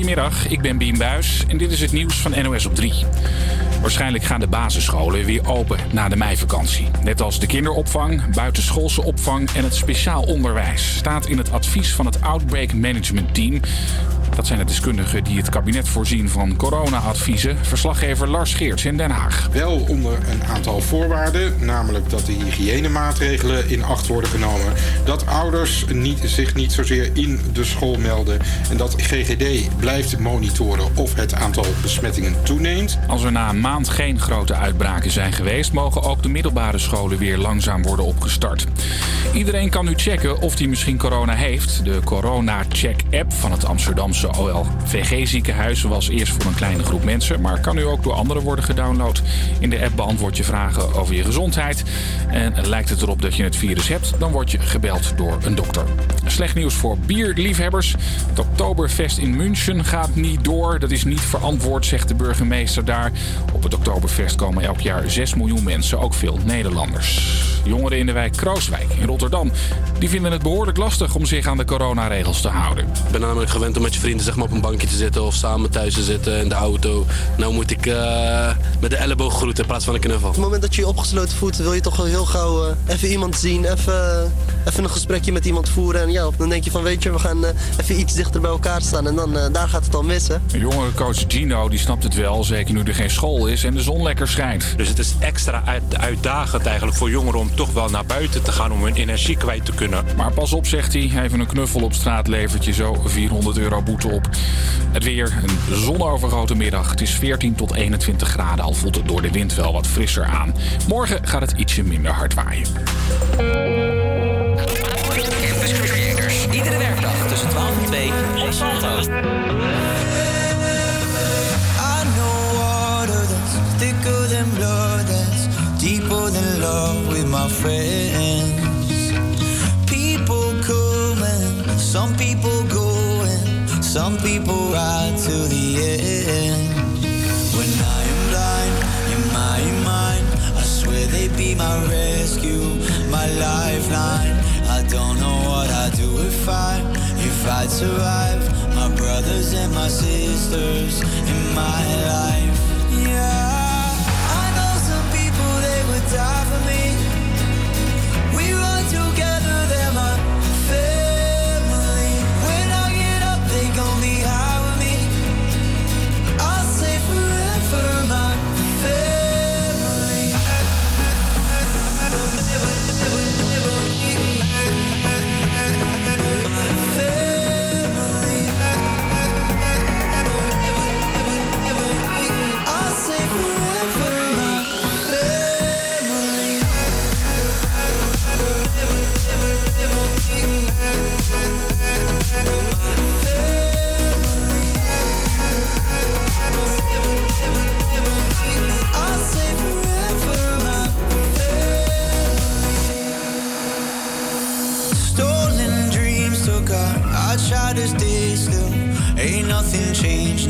Goedemiddag, ik ben Bien Buis en dit is het nieuws van NOS op 3. Waarschijnlijk gaan de basisscholen weer open na de meivakantie. Net als de kinderopvang, buitenschoolse opvang en het speciaal onderwijs. Staat in het advies van het Outbreak Management Team. Dat zijn de deskundigen die het kabinet voorzien van corona-adviezen. Verslaggever Lars Geerts in Den Haag. Wel onder een aantal voorwaarden, namelijk dat de hygiënemaatregelen in acht worden genomen. Dat ouders niet, zich niet zozeer in de school melden. En dat GGD blijft monitoren of het aantal besmettingen toeneemt. Als er na een maand geen grote uitbraken zijn geweest, mogen ook de middelbare scholen weer langzaam worden opgestart. Iedereen kan nu checken of hij misschien corona heeft. De Corona Check app van het Amsterdamse OLVG-ziekenhuis was eerst voor een kleine groep mensen, maar kan nu ook door anderen worden gedownload. In de app beantwoord je vragen over je gezondheid. En lijkt het erop dat je het virus hebt, dan word je gebeld door een dokter. Slecht nieuws voor bierliefhebbers. Het Oktoberfest in München gaat niet door. Dat is niet verantwoord, zegt de burgemeester daar. Op het Oktoberfest komen elk jaar 6 miljoen mensen, ook veel Nederlanders. Jongeren in de wijk Krooswijk in Rotterdam die vinden het behoorlijk lastig om zich aan de coronaregels te houden. Ik ben namelijk gewend om met je vrienden zeg maar, op een bankje te zitten of samen thuis te zitten in de auto. Nou moet ik uh, met de elleboog groeten in plaats van een knuffel. Op het moment dat je je opgesloten voelt, wil je toch wel heel gauw uh, even iemand zien, even, even een gesprekje met iemand voeren. En ja, dan denk je van weet je, we gaan uh, even iets dichter bij elkaar staan en dan daar gaat het al mis. Hè? Een jongere coach Gino die snapt het wel, zeker nu er geen school is en de zon lekker schijnt. Dus het is extra uit, uitdagend eigenlijk voor jongeren om toch wel naar buiten te gaan om hun energie kwijt te kunnen. Maar pas op, zegt hij. Even een knuffel op straat levert je zo 400 euro boete op. Het weer, een zonovergoten middag. Het is 14 tot 21 graden, al voelt het door de wind wel wat frisser aan. Morgen gaat het ietsje minder hard waaien. Campus Creators. Iedere werkdag tussen 12 en 2 op Salto. thicker than blood that's deeper than love with my friends. People coming, some people some people ride to the end. When I am blind in my mind, I swear they'd be my rescue, my lifeline. I don't know what I'd do if I, if I'd survive. My brothers and my sisters in my life, yeah. I know some people they would die for me.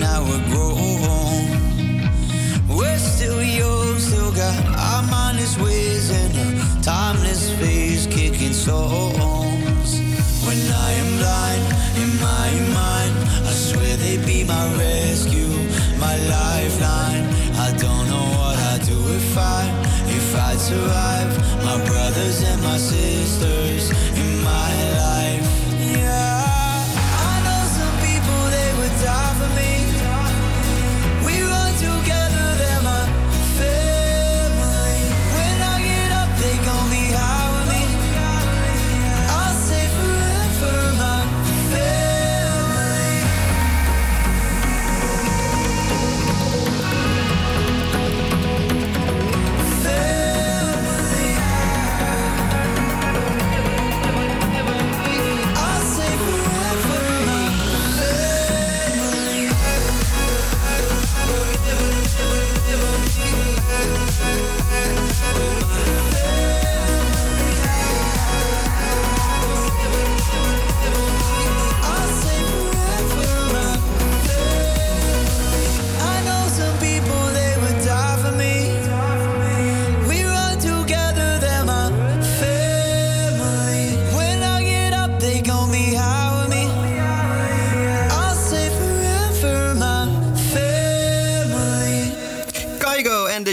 Now we're grown. We're still young, still got our mindless ways and a timeless phase kicking songs. When I am blind in my mind, I swear they'd be my rescue, my lifeline. I don't know what I'd do if I, if I'd survive. My brothers and my sisters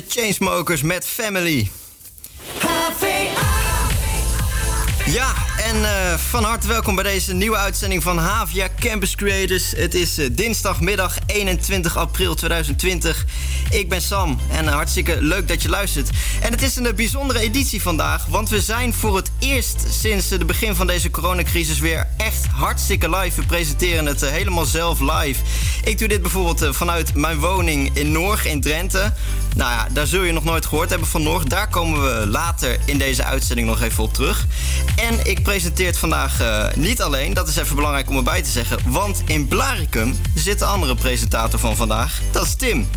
Chainsmokers met Family. Ja, en uh, van harte welkom bij deze nieuwe uitzending van Havia Campus Creators. Het is uh, dinsdagmiddag 21 april 2020. Ik ben Sam en uh, hartstikke leuk dat je luistert. En het is een bijzondere editie vandaag, want we zijn voor het eerst sinds het begin van deze coronacrisis weer echt hartstikke live. We presenteren het helemaal zelf live. Ik doe dit bijvoorbeeld vanuit mijn woning in Norg in Drenthe. Nou ja, daar zul je nog nooit gehoord hebben van Norg. Daar komen we later in deze uitzending nog even op terug. En ik presenteer het vandaag niet alleen, dat is even belangrijk om erbij te zeggen. Want in Blaricum zit de andere presentator van vandaag. Dat is Tim.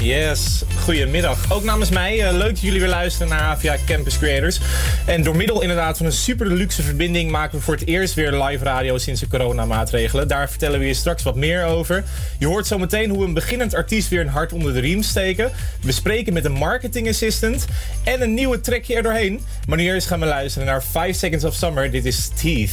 Yes, goedemiddag. Ook namens mij, uh, leuk dat jullie weer luisteren naar AVA Campus Creators. En door middel inderdaad van een super luxe verbinding maken we voor het eerst weer live radio sinds de coronamaatregelen. Daar vertellen we je straks wat meer over. Je hoort zometeen hoe een beginnend artiest weer een hart onder de riem steken. We spreken met een marketing assistant en een nieuwe trekje er doorheen. Maar nu eerst gaan we luisteren naar 5 Seconds of Summer. Dit is Teeth.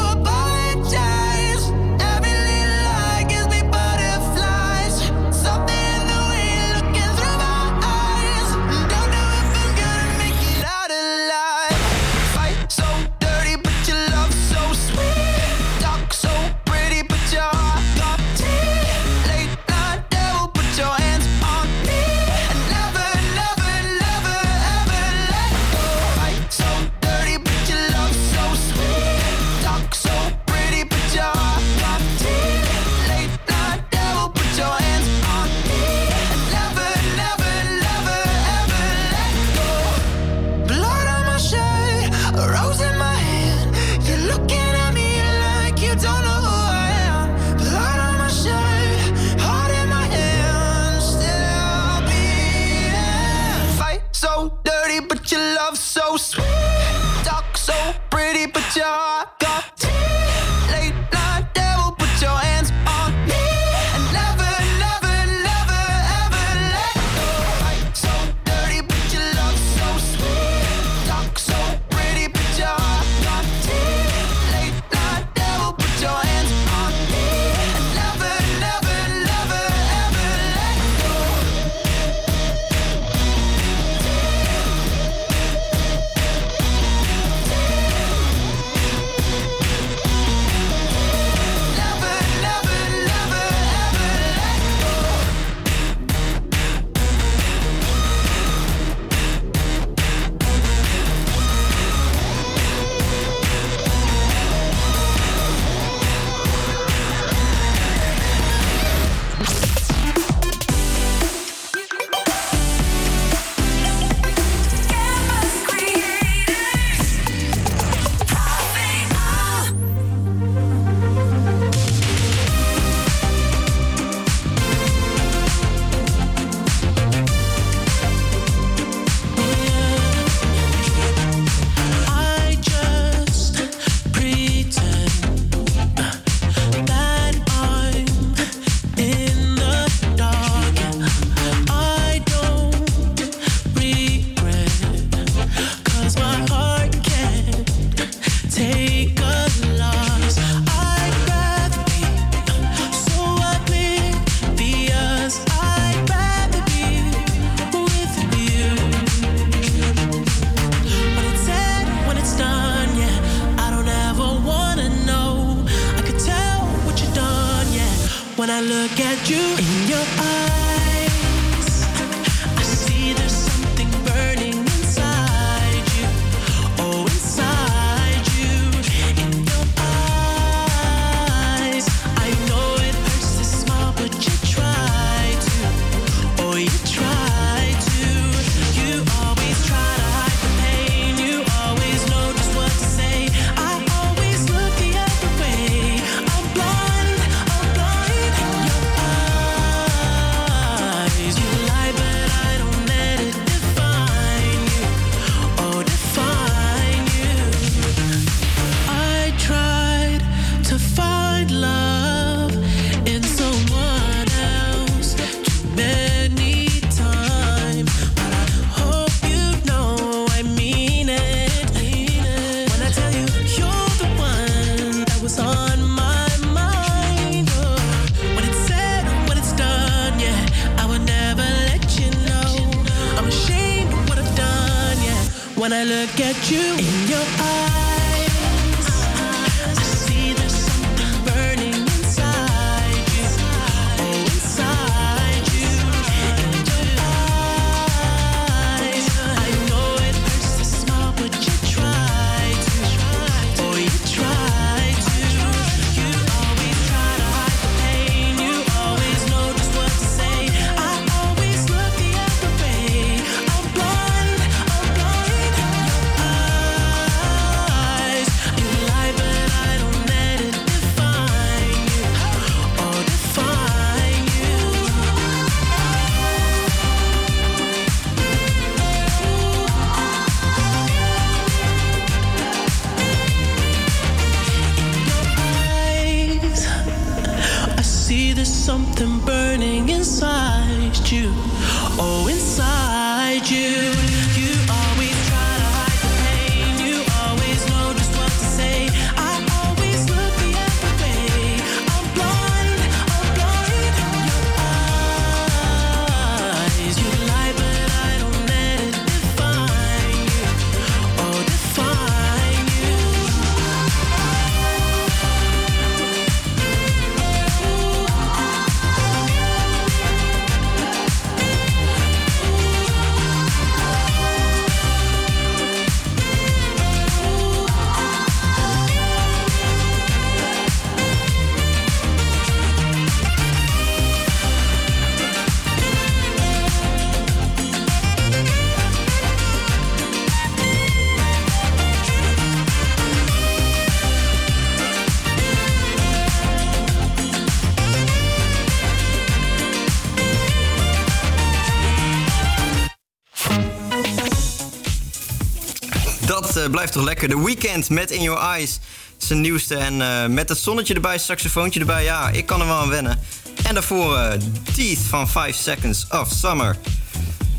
Dat blijft toch lekker. The Weekend met In Your Eyes. Zijn nieuwste. En eh, met het zonnetje erbij, saxofoontje erbij. Ja, ik kan er wel aan wennen. En daarvoor eh, Teeth van 5 Seconds of Summer.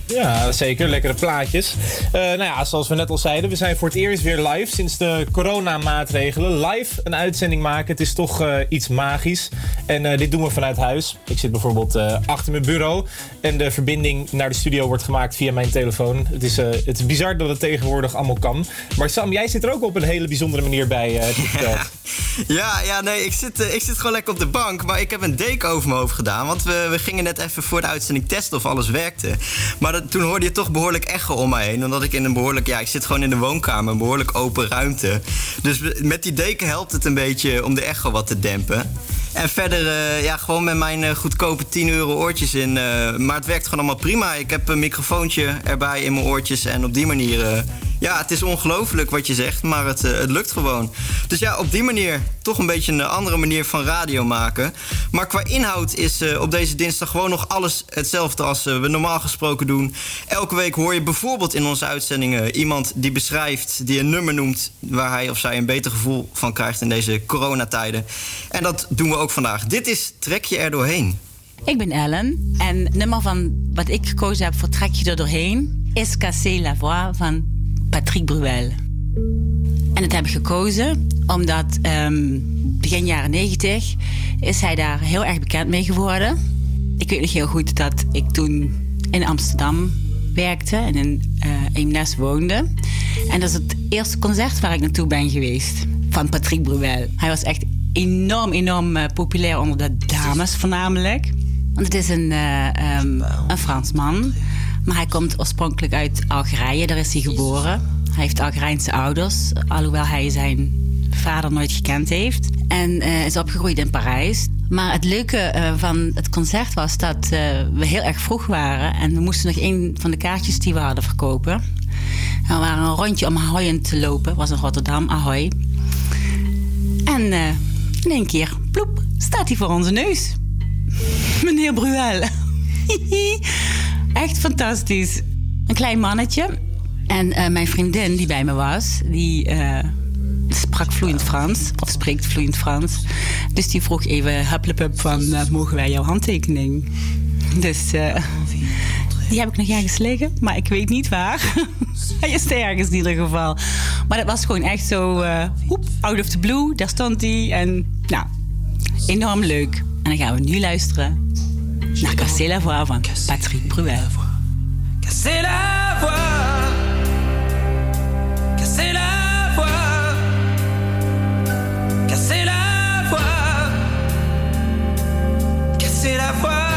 Ja, zeker. Lekkere plaatjes. Eh, nou ja, zoals we net al zeiden, we zijn voor het eerst weer live sinds de coronamaatregelen. Live een uitzending maken, het is toch iets magisch. En eh, dit doen we vanuit huis. Ik zit bijvoorbeeld eh, achter mijn bureau en de verbinding naar de studio wordt gemaakt via mijn telefoon. Het is, eh, het is bizar dat het tegenwoordig allemaal kan. Maar Sam, jij zit er ook op een hele bijzondere manier bij, verteld. Ja, ja nee, ik zit, ik zit gewoon lekker op de bank. Maar ik heb een deken over mijn hoofd gedaan. Want we, we gingen net even voor de uitzending testen of alles werkte. Maar dat, toen hoorde je toch behoorlijk echo om mij heen. Omdat ik in een behoorlijk... Ja, ik zit gewoon in de woonkamer. Een behoorlijk open ruimte. Dus met die deken helpt het een beetje om de echo wat te dempen. En verder, eh, ja, gewoon met mijn eh, goedkope 10 euro oortjes in. eh, maar het werkt gewoon allemaal prima. Ik heb een microfoontje erbij in mijn oortjes. En op die manier... ja, het is ongelooflijk wat je zegt, maar het, eh, het lukt gewoon. Dus ja, op die manier toch een beetje een andere manier van radio maken. Maar qua inhoud is eh, op deze dinsdag gewoon nog alles hetzelfde als eh, we normaal gesproken doen. Elke week hoor je bijvoorbeeld in onze uitzendingen iemand die beschrijft, die een nummer noemt waar hij of zij een beter gevoel van krijgt in deze coronatijden. En dat doen we ook vandaag. Dit is Trek je er doorheen. Ik ben Ellen en nummer van wat ik gekozen heb voor Trek je er doorheen is Casser la Voix van Patrick Bruel. En dat heb ik gekozen omdat ehm, begin jaren 90 is hij daar heel erg bekend mee geworden. Ik weet nog heel goed dat ik toen in Amsterdam werkte en in Eemnes woonde. En dat is het eerste concert waar ik naartoe ben geweest van Patrick Bruel. Hij was echt enorm, enorm eh, populair onder de dames voornamelijk. Want het is een, eh, ehm, een Fransman. Maar hij komt oorspronkelijk uit Algerije. Daar is hij geboren. Hij heeft Algerijnse ouders. Alhoewel hij zijn vader nooit gekend heeft. En eh, is opgegroeid in Parijs. Maar het leuke eh, van het concert was dat eh, we heel erg vroeg waren. En we moesten nog een van de kaartjes die we hadden verkopen. En we waren een rondje om Ahoy te lopen. was in Rotterdam, Ahoy. En in één keer, ploep, staat hij voor onze neus. Meneer Bruel. Echt fantastisch. Een klein mannetje. En eh, mijn vriendin die bij me was, die eh, sprak vloeiend Frans. Of spreekt vloeiend Frans. Dus die vroeg even hupplepup van, eh, mogen wij jouw handtekening? Dus die heb ik nog ergens liggen, maar ik weet niet waar. Hij is er ergens in ieder geval. Maar dat was gewoon echt zo, hoep, out of the blue. Daar stond hij en nou, enorm leuk. En dan gaan we nu luisteren J'ai cassé la voix avant que Patrick Bruel. Cassé la voix. Cassé la voix. Cassé la voix. Cassé la voix.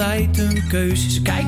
Altijd een keuze. Ze kijkt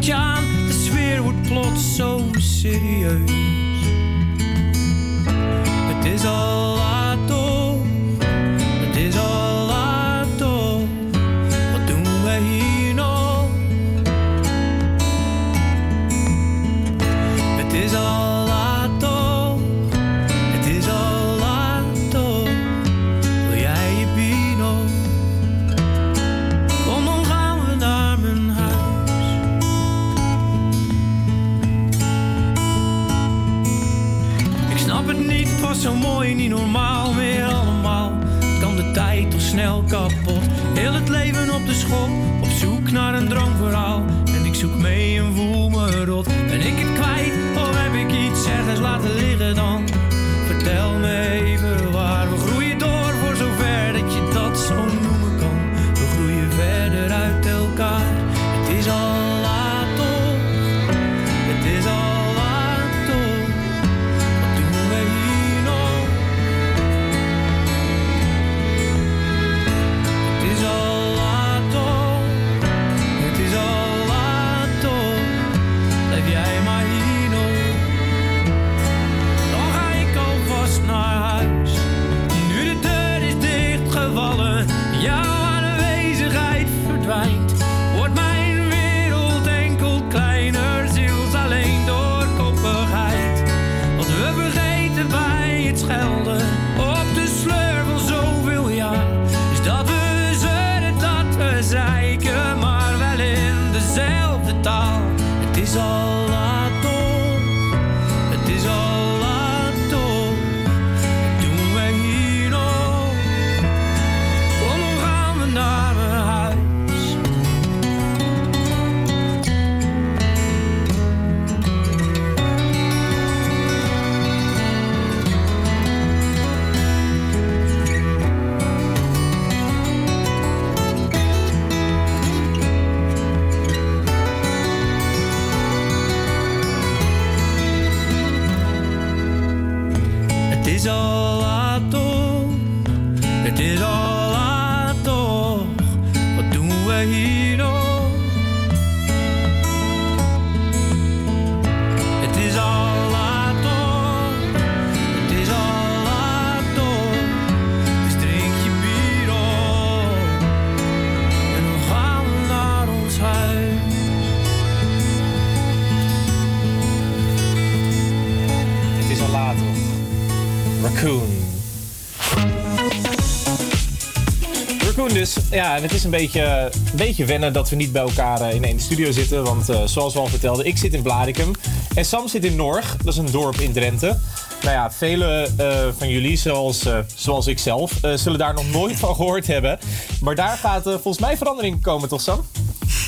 Ja, en het is een beetje, een beetje wennen dat we niet bij elkaar eh, in één studio zitten. Want eh, zoals we al vertelden, ik zit in Blaricum. En Sam zit in Norg. Dat is een dorp in Drenthe. Nou ja, vele eh, van jullie, zoals, eh, zoals ik zelf, zullen daar nog nooit van gehoord hebben. Maar daar gaat volgens mij verandering komen, toch Sam?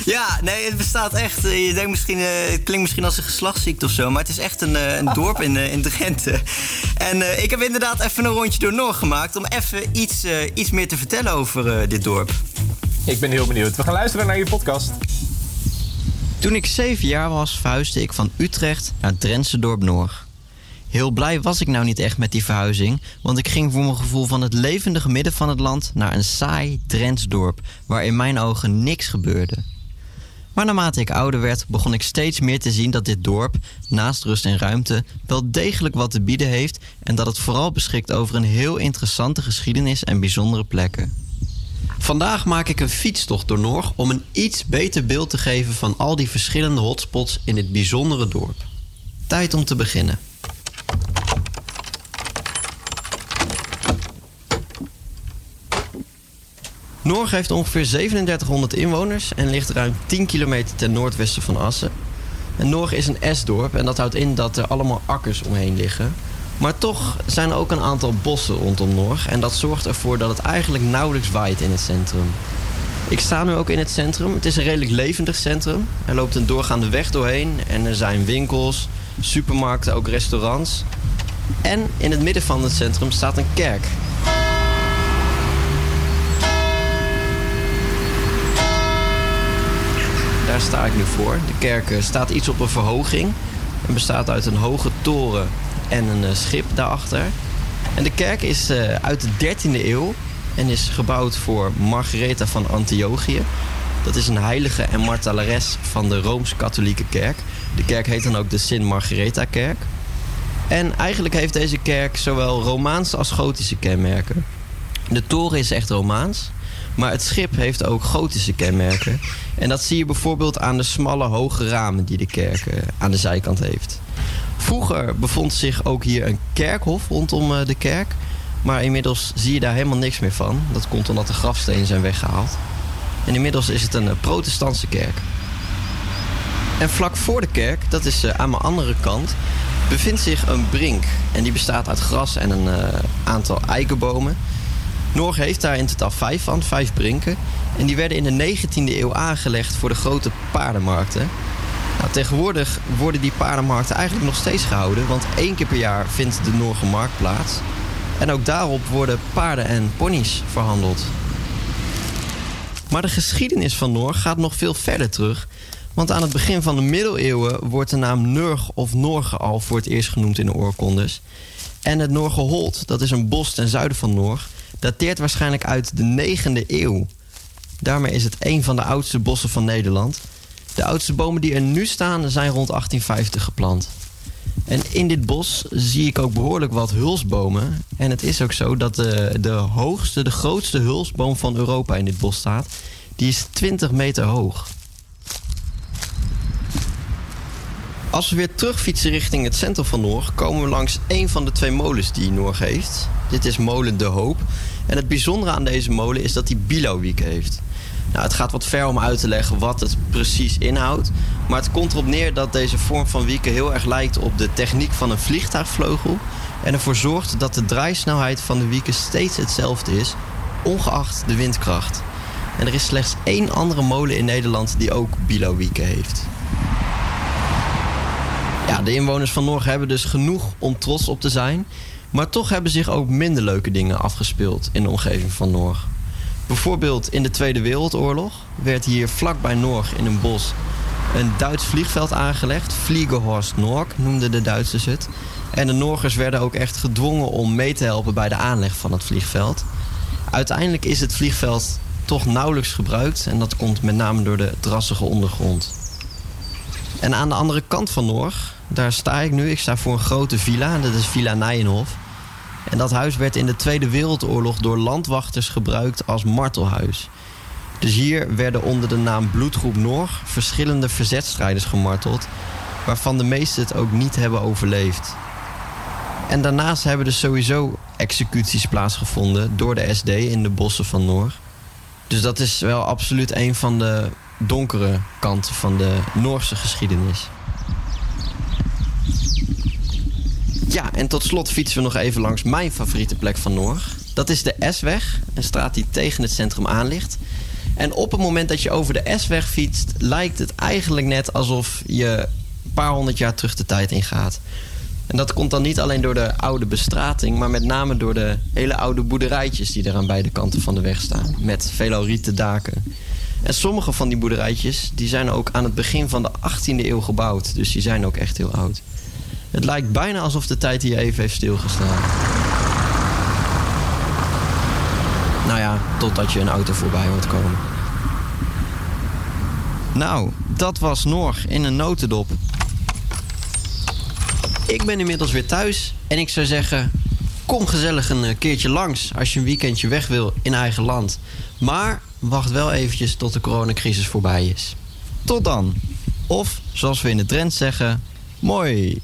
Ja, nee, het bestaat echt. eh, Je denkt misschien, eh, het klinkt misschien als een geslachtsziekte of zo, maar het is echt een, eh, een dorp in, eh, in Drenthe. En eh, ik heb inderdaad even een rondje door Noord gemaakt om even iets, eh, iets meer te vertellen over eh, dit dorp. Ik ben heel benieuwd. We gaan luisteren naar je podcast. Toen ik zeven jaar was, verhuisde ik van Utrecht naar het Drentse dorp Noord. Heel blij was ik nou niet echt met die verhuizing, want ik ging voor mijn gevoel van het levendige midden van het land naar een saai Drents dorp waar in mijn ogen niks gebeurde. Maar naarmate ik ouder werd, begon ik steeds meer te zien dat dit dorp, naast rust en ruimte, wel degelijk wat te bieden heeft en dat het vooral beschikt over een heel interessante geschiedenis en bijzondere plekken. Vandaag maak ik een fietstocht door Noord om een iets beter beeld te geven van al die verschillende hotspots in dit bijzondere dorp. Tijd om te beginnen. Noord heeft ongeveer 3700 inwoners en ligt ruim 10 kilometer ten noordwesten van Assen. En is een S-dorp en dat houdt in dat er allemaal akkers omheen liggen. Maar toch zijn er ook een aantal bossen rondom Noord en dat zorgt ervoor dat het eigenlijk nauwelijks waait in het centrum. Ik sta nu ook in het centrum. Het is een redelijk levendig centrum. Er loopt een doorgaande weg doorheen en er zijn winkels, supermarkten, ook restaurants. En in het midden van het centrum staat een kerk. Sta ik nu voor. De kerk eh, staat iets op een verhoging en bestaat uit een hoge toren en een eh, schip daarachter. En de kerk is eh, uit de 13e eeuw en is gebouwd voor Margaretha van Antiochië. Dat is een heilige en martelares van de Rooms-Katholieke kerk. De kerk heet dan ook de Sint-Margaretha-kerk. En eigenlijk heeft deze kerk zowel Romaanse als gotische kenmerken. De toren is echt Romaans, maar het schip heeft ook gotische kenmerken. En dat zie je bijvoorbeeld aan de smalle hoge ramen die de kerk eh, aan de zijkant heeft. Vroeger bevond zich ook hier een kerkhof rondom eh, de kerk. Maar inmiddels zie je daar helemaal niks meer van. Dat komt omdat de grafstenen zijn weggehaald. En inmiddels is het een eh, protestantse kerk. En vlak voor de kerk, dat is aan mijn andere kant, bevindt zich een brink. En die bestaat uit gras en een aantal eikenbomen. Norg heeft daar in totaal vijf van, vijf brinken. En die werden in de 19e eeuw aangelegd voor de grote paardenmarkten. Nou, tegenwoordig worden die paardenmarkten eigenlijk nog steeds gehouden, want één keer per jaar vindt de Noorgermarkt plaats. En ook daarop worden paarden en ponies verhandeld. Maar de geschiedenis van Noor gaat nog veel verder terug. Want aan het begin van de middeleeuwen wordt de naam Nurg of Norge al voor het eerst genoemd in de oorkondes. En het Norgeholt, dat is een bos ten zuiden van Norg, dateert waarschijnlijk uit de 9e eeuw. Daarmee is het een van de oudste bossen van Nederland. De oudste bomen die er nu staan zijn rond 1850 geplant. En in dit bos zie ik ook behoorlijk wat hulsbomen. En het is ook zo dat de, de hoogste, de grootste hulsboom van Europa in dit bos staat. Die is 20 meter hoog. Als we weer terugfietsen richting het centrum van Noord, komen we langs een van de twee molens die Noord heeft. Dit is molen De Hoop. En het bijzondere aan deze molen is dat hij Bilauwiek heeft. Nou, het gaat wat ver om uit te leggen wat het precies inhoudt. Maar het komt erop neer dat deze vorm van wieken heel erg lijkt op de techniek van een vliegtuigvleugel. En ervoor zorgt dat de draaisnelheid van de wieken steeds hetzelfde is, ongeacht de windkracht. En er is slechts één andere molen in Nederland die ook Bilauwieken heeft. Ja, de inwoners van Norg hebben dus genoeg om trots op te zijn. Maar toch hebben zich ook minder leuke dingen afgespeeld in de omgeving van Norg. Bijvoorbeeld in de Tweede Wereldoorlog werd hier vlakbij Norg in een bos een Duits vliegveld aangelegd. Vliegerhorst Norg noemden de Duitsers het. En de Norgers werden ook echt gedwongen om mee te helpen bij de aanleg van het vliegveld. Uiteindelijk is het vliegveld toch nauwelijks gebruikt en dat komt met name door de drassige ondergrond. En aan de andere kant van Norg, daar sta ik nu. Ik sta voor een grote villa, dat is Villa Nijenhof. En dat huis werd in de Tweede Wereldoorlog door landwachters gebruikt als martelhuis. Dus hier werden onder de naam Bloedgroep Norg verschillende verzetstrijders gemarteld, waarvan de meesten het ook niet hebben overleefd. En daarnaast hebben er sowieso executies plaatsgevonden door de SD in de bossen van Norg. Dus dat is wel absoluut een van de donkere kanten van de Noorse geschiedenis. Ja, en tot slot fietsen we nog even langs mijn favoriete plek van Norg. Dat is de S-weg, een straat die tegen het centrum aan ligt. En op het moment dat je over de S-weg fietst, lijkt het eigenlijk net alsof je een paar honderd jaar terug de tijd ingaat. En dat komt dan niet alleen door de oude bestrating, maar met name door de hele oude boerderijtjes die er aan beide kanten van de weg staan. Met veelal rieten daken. En sommige van die boerderijtjes die zijn ook aan het begin van de 18e eeuw gebouwd. Dus die zijn ook echt heel oud. Het lijkt bijna alsof de tijd hier even heeft stilgestaan. Nou ja, totdat je een auto voorbij hoort komen. Nou, dat was Norg in een notendop. Ik ben inmiddels weer thuis en ik zou zeggen... kom gezellig een eh, keertje langs als je een weekendje weg wil in eigen land. Maar wacht wel eventjes tot de coronacrisis voorbij is. Tot dan. Of, zoals we in de trend zeggen, mooi.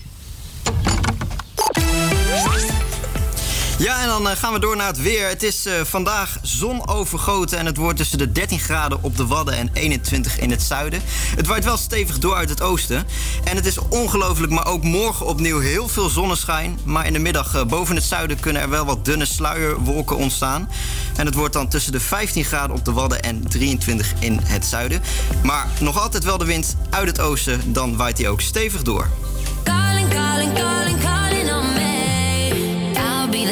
Ja, en dan eh, gaan we door naar het weer. Het is eh, vandaag zonovergoten en het wordt tussen de 13 graden op de Wadden en 21 in het zuiden. Het waait wel stevig door uit het oosten. En het is ongelooflijk, maar ook morgen opnieuw heel veel zonneschijn. Maar in de middag eh, boven het zuiden kunnen er wel wat dunne sluierwolken ontstaan. En het wordt dan tussen de 15 graden op de Wadden en 23 in het zuiden. Maar nog altijd wel de wind uit het oosten, dan waait hij ook stevig door.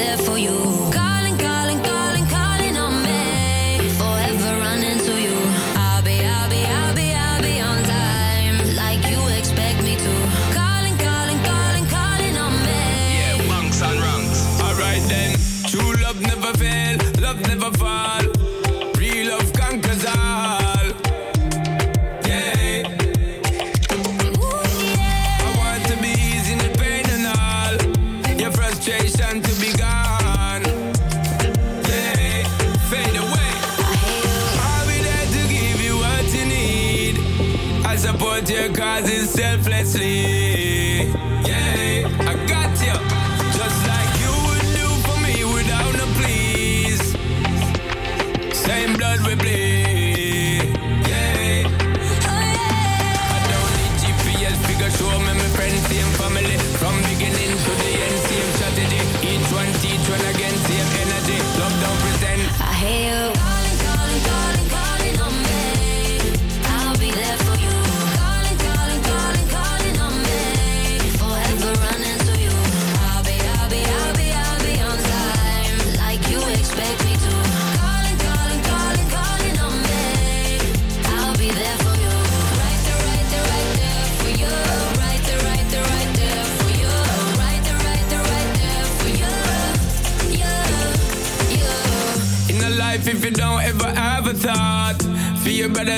There for you. Selflessly.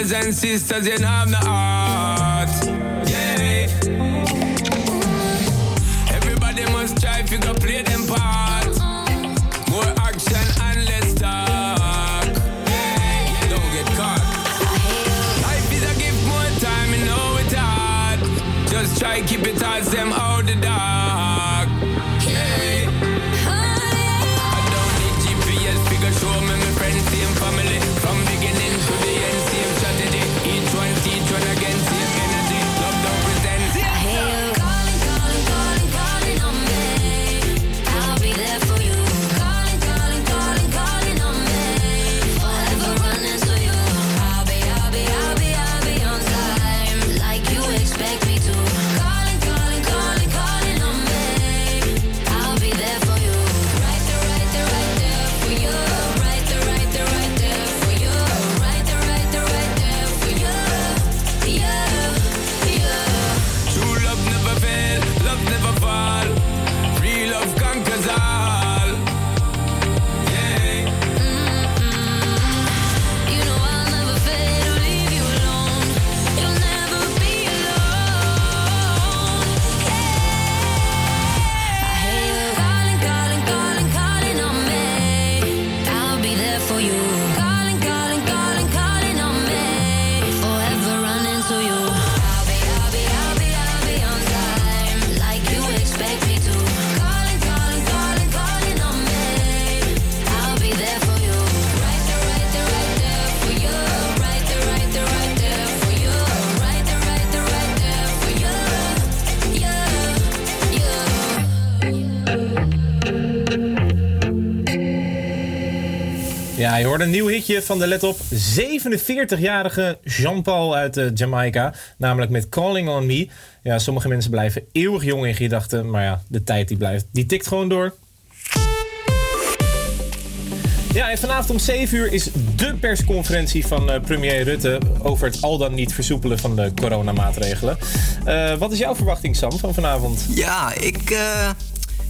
Brothers and sisters, you don't have no heart. Je hoort een nieuw hitje van de let op 47-jarige Jean-Paul uit eh, Jamaica. Namelijk met Calling on Me. Ja, sommige mensen blijven eeuwig jong in gedachten. Maar ja, de tijd die blijft, die tikt gewoon door. Ja, en vanavond om 7 uur is de persconferentie van eh, premier Rutte over het al dan niet versoepelen van de coronamaatregelen. Eh, wat is jouw verwachting, Sam, van vanavond? Ja, ik,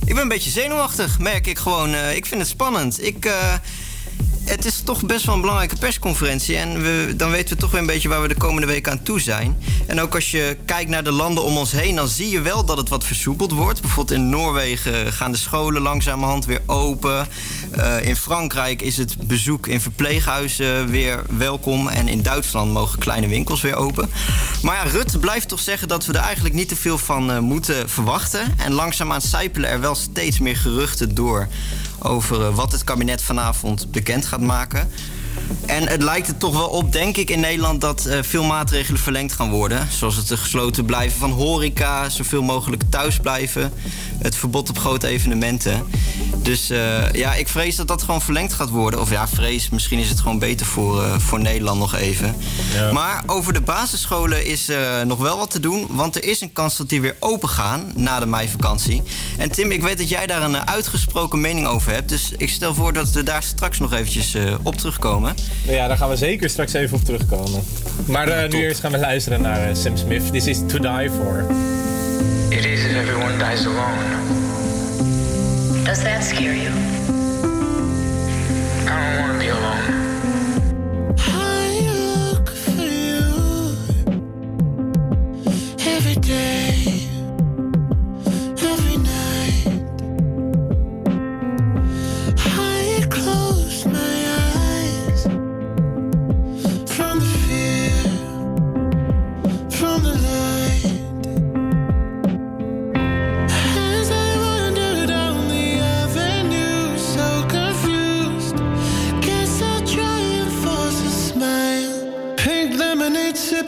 ik ben een beetje zenuwachtig, merk ik gewoon. Ik vind het spannend. Ik, het is toch best wel een belangrijke persconferentie. En we, dan weten we toch weer een beetje waar we de komende week aan toe zijn. En ook als je kijkt naar de landen om ons heen, dan zie je wel dat het wat versoepeld wordt. Bijvoorbeeld in Noorwegen gaan de scholen langzamerhand weer open. Eh, in Frankrijk is het bezoek in verpleeghuizen weer welkom. En in Duitsland mogen kleine winkels weer open. Maar ja, Rutte blijft toch zeggen dat we er eigenlijk niet te veel van eh, moeten verwachten. En langzaamaan sijpelen er wel steeds meer geruchten door over eh, wat het kabinet vanavond bekend gaat maken. En het lijkt er toch wel op, denk ik, in Nederland dat eh, veel maatregelen verlengd gaan worden. Zoals het gesloten blijven van horeca, zoveel mogelijk thuis blijven. Het verbod op grote evenementen. Dus eh, ja, ik vrees dat dat gewoon verlengd gaat worden. Of ja, vrees, misschien is het gewoon beter voor, eh, voor Nederland nog even. Ja. Maar over de basisscholen is nog wel wat te doen. Want er is een kans dat die weer open gaan na de meivakantie. En Tim, ik weet dat jij daar een uitgesproken mening over hebt. Dus ik stel voor dat we daar straks nog eventjes op terugkomen. Ja, daar gaan we zeker straks even op terugkomen. Maar eh, nu eerst gaan we luisteren naar eh, Sam Smith. This is To Die For. It is if everyone dies alone. Does that scare you? I don't want to be alone. I look for you every day,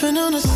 sipping on a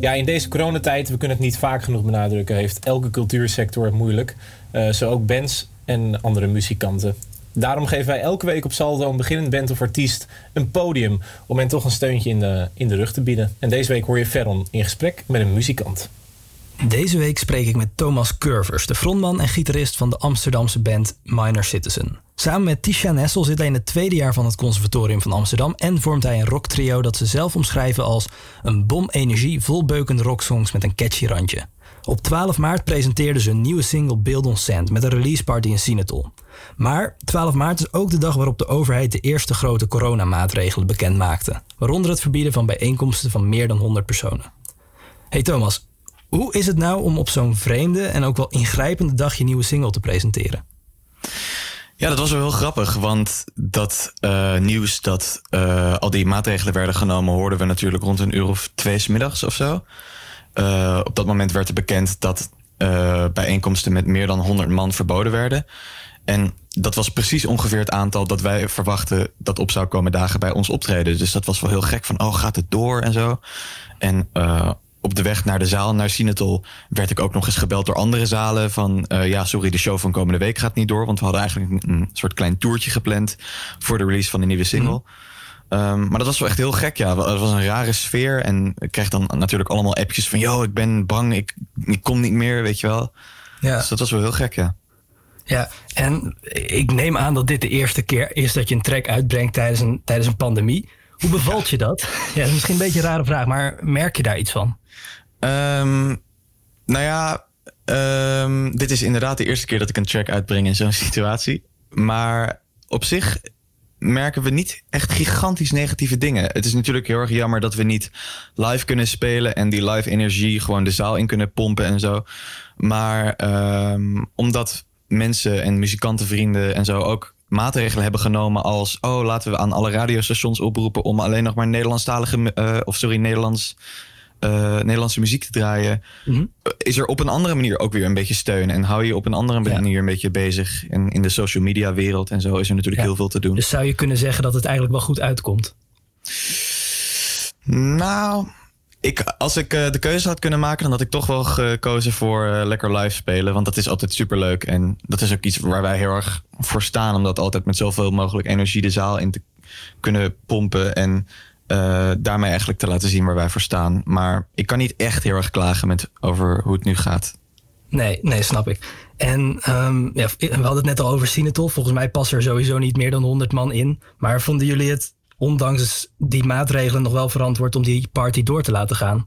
Ja, in deze coronatijd, we kunnen het niet vaak genoeg benadrukken, heeft elke cultuursector het moeilijk. Eh, zo ook bands en andere muzikanten. Daarom geven wij elke week op Saldo een beginnend band of artiest een podium om hen toch een steuntje in de, in de rug te bieden. En deze week hoor je Ferron in gesprek met een muzikant. Deze week spreek ik met Thomas Curvers, de frontman en gitarist van de Amsterdamse band Minor Citizen. Samen met Tisha Nessel zit hij in het tweede jaar van het Conservatorium van Amsterdam en vormt hij een rocktrio dat ze zelf omschrijven als een bom energie vol beukende rocksongs met een catchy randje. Op 12 maart presenteerden ze een nieuwe single Build on Sand met een release party in Sinatol. Maar 12 maart is ook de dag waarop de overheid de eerste grote coronamaatregelen bekend maakte, waaronder het verbieden van bijeenkomsten van meer dan 100 personen. Hey Thomas, hoe is het nou om op zo'n vreemde en ook wel ingrijpende dag je nieuwe single te presenteren? Ja, dat was wel heel grappig, want dat eh, nieuws dat eh, al die maatregelen werden genomen, hoorden we natuurlijk rond een uur of twee 's middags of zo. Eh, op dat moment werd er bekend dat bijeenkomsten met meer dan 100 man verboden werden. En dat was precies ongeveer het aantal dat wij verwachten dat op zou komen dagen bij ons optreden. Dus dat was wel heel gek van, oh, gaat het door en zo. En op de weg naar de zaal, naar Sinatol, werd ik ook nog eens gebeld door andere zalen van, eh, ja, sorry, de show van komende week gaat niet door. Want we hadden eigenlijk een, een soort klein toertje gepland voor de release van de nieuwe single. Ehm, maar dat was wel echt heel gek, ja. Het was een rare sfeer. En ik kreeg dan natuurlijk allemaal appjes van... yo, ik ben bang, ik, ik kom niet meer, weet je wel. Ja. Dus dat was wel heel gek, ja. Ja, en ik neem aan dat dit de eerste keer is dat je een track uitbrengt tijdens een, tijdens een pandemie. Hoe bevalt je dat? Ja, dat is misschien een beetje een rare vraag, maar merk je daar iets van? Ehm, nou ja, ehm, dit is inderdaad de eerste keer dat ik een track uitbreng in zo'n situatie. Maar op zich merken we niet echt gigantisch negatieve dingen. Het is natuurlijk heel erg jammer dat we niet live kunnen spelen en die live energie gewoon de zaal in kunnen pompen en zo. Maar ehm, omdat mensen en muzikantenvrienden en zo ook maatregelen hebben genomen als oh laten we aan alle radiostations oproepen om alleen nog maar Nederlandstalige eh, of sorry Nederlands eh, Nederlandse muziek te draaien, is er op een andere manier ook weer een beetje steun. En hou je op een andere manier een beetje bezig. En in de social media wereld en zo is er natuurlijk Ja. heel veel te doen. Dus zou je kunnen zeggen dat het eigenlijk wel goed uitkomt? Nou, ik, als ik eh, de keuze had kunnen maken, dan had ik toch wel gekozen voor eh, lekker live spelen. Want dat is altijd superleuk. En dat is ook iets waar wij heel erg voor staan. Om dat altijd met zoveel mogelijk energie de zaal in te kunnen pompen. En eh, daarmee eigenlijk te laten zien waar wij voor staan. Maar ik kan niet echt heel erg klagen met over hoe het nu gaat. Nee, nee, snap ik. En ehm, ja, we hadden het net al over Sinatol. Volgens mij passen er sowieso niet meer dan 100 man in. Maar vonden jullie het ondanks die maatregelen nog wel verantwoord om die party door te laten gaan.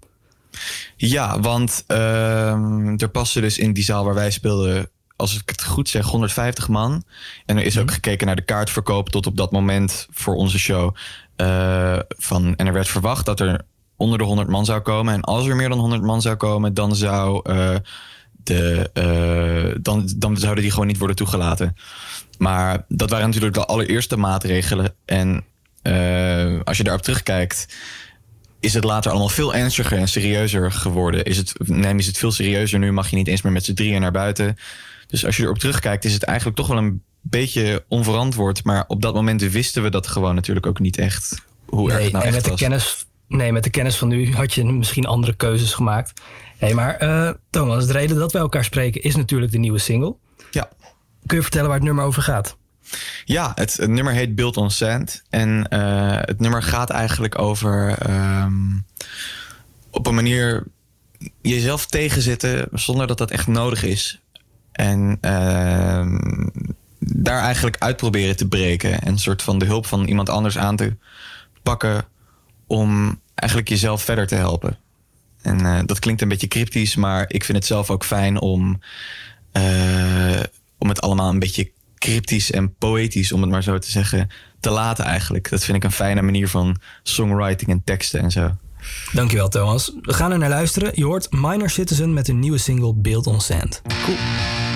Ja, want ehm, er passen dus in die zaal waar wij speelden, als ik het goed zeg, 150 man. En er is ook gekeken naar de kaartverkoop tot op dat moment voor onze show. eh, van, en er werd verwacht dat er onder de 100 man zou komen. En als er meer dan 100 man zou komen, dan zou eh, de, eh, dan, dan zouden die gewoon niet worden toegelaten. Maar dat waren natuurlijk de allereerste maatregelen. En eh, als je daarop terugkijkt, is het later allemaal veel ernstiger en serieuzer geworden. Is het, neem je het veel serieuzer nu, mag je niet eens meer met z'n drieën naar buiten. Dus als je erop terugkijkt, is het eigenlijk toch wel een beetje onverantwoord. Maar op dat moment wisten we dat gewoon natuurlijk ook niet echt. Hoe erg het nou en echt met de, kennis, nee, met de kennis van nu had je misschien andere keuzes gemaakt. Hey, maar eh, Thomas, de reden dat wij elkaar spreken is natuurlijk de nieuwe single. Ja. Kun je vertellen waar het nummer over gaat? Ja, het, nummer heet Built on Sand. En eh, het nummer gaat eigenlijk over ehm, op een manier jezelf tegenzitten zonder dat dat echt nodig is. En ehm, daar eigenlijk uit proberen te breken. En een soort van de hulp van iemand anders aan te pakken om eigenlijk jezelf verder te helpen. En eh, dat klinkt een beetje cryptisch, maar ik vind het zelf ook fijn om, eh, om het allemaal een beetje cryptisch en poëtisch, om het maar zo te zeggen, te laten eigenlijk. Dat vind ik een fijne manier van songwriting en teksten en zo. Dankjewel Thomas. We gaan er naar luisteren. Je hoort Minor Citizen met hun nieuwe single Build on Sand. Cool.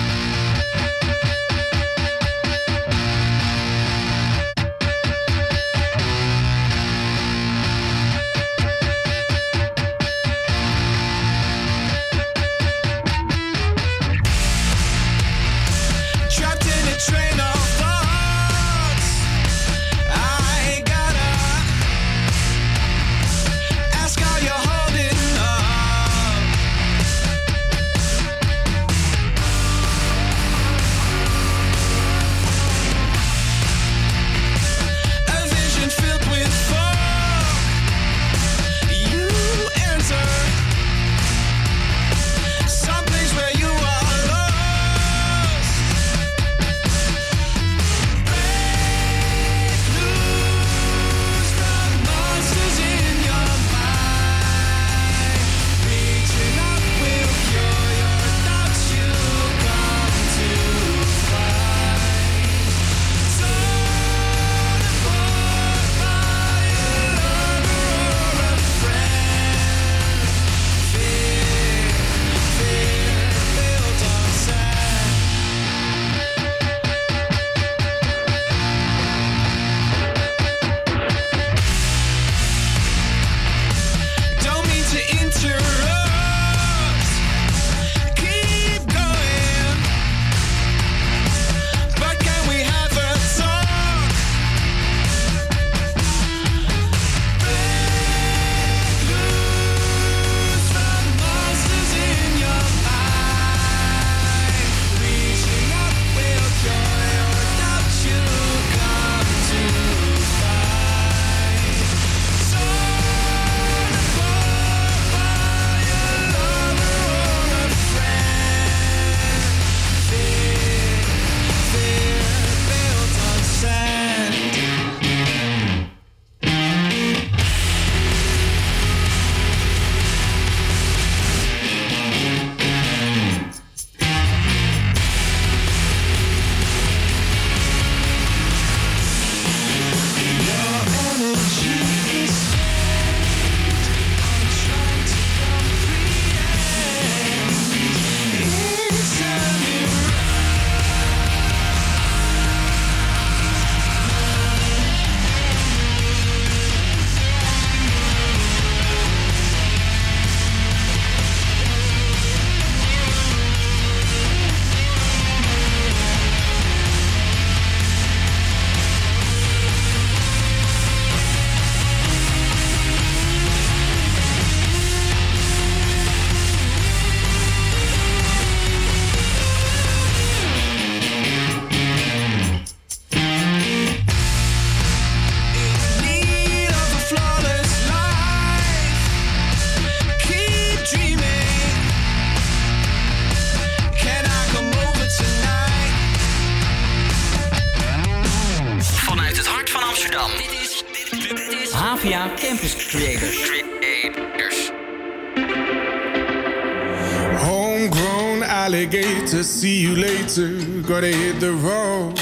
Gotta hit the road,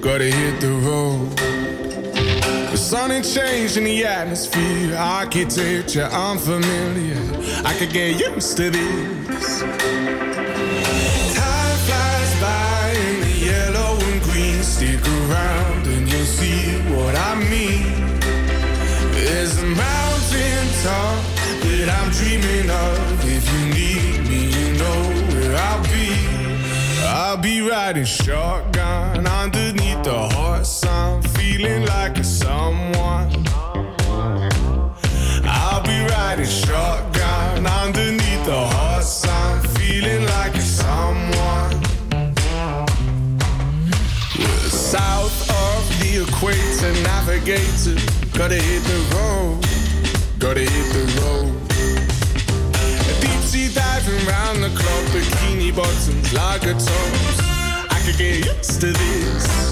gotta hit the road. The sun ain't changed in the atmosphere, architecture unfamiliar. I could get used to this. Riding shotgun underneath the hot sun, feeling like a someone. I'll be riding shotgun underneath the hot sun, feeling like a someone. South of the equator, navigator. Gotta hit the road, gotta hit the road. Deep sea diving round the clock, bikini bottoms, lager tops. I could get used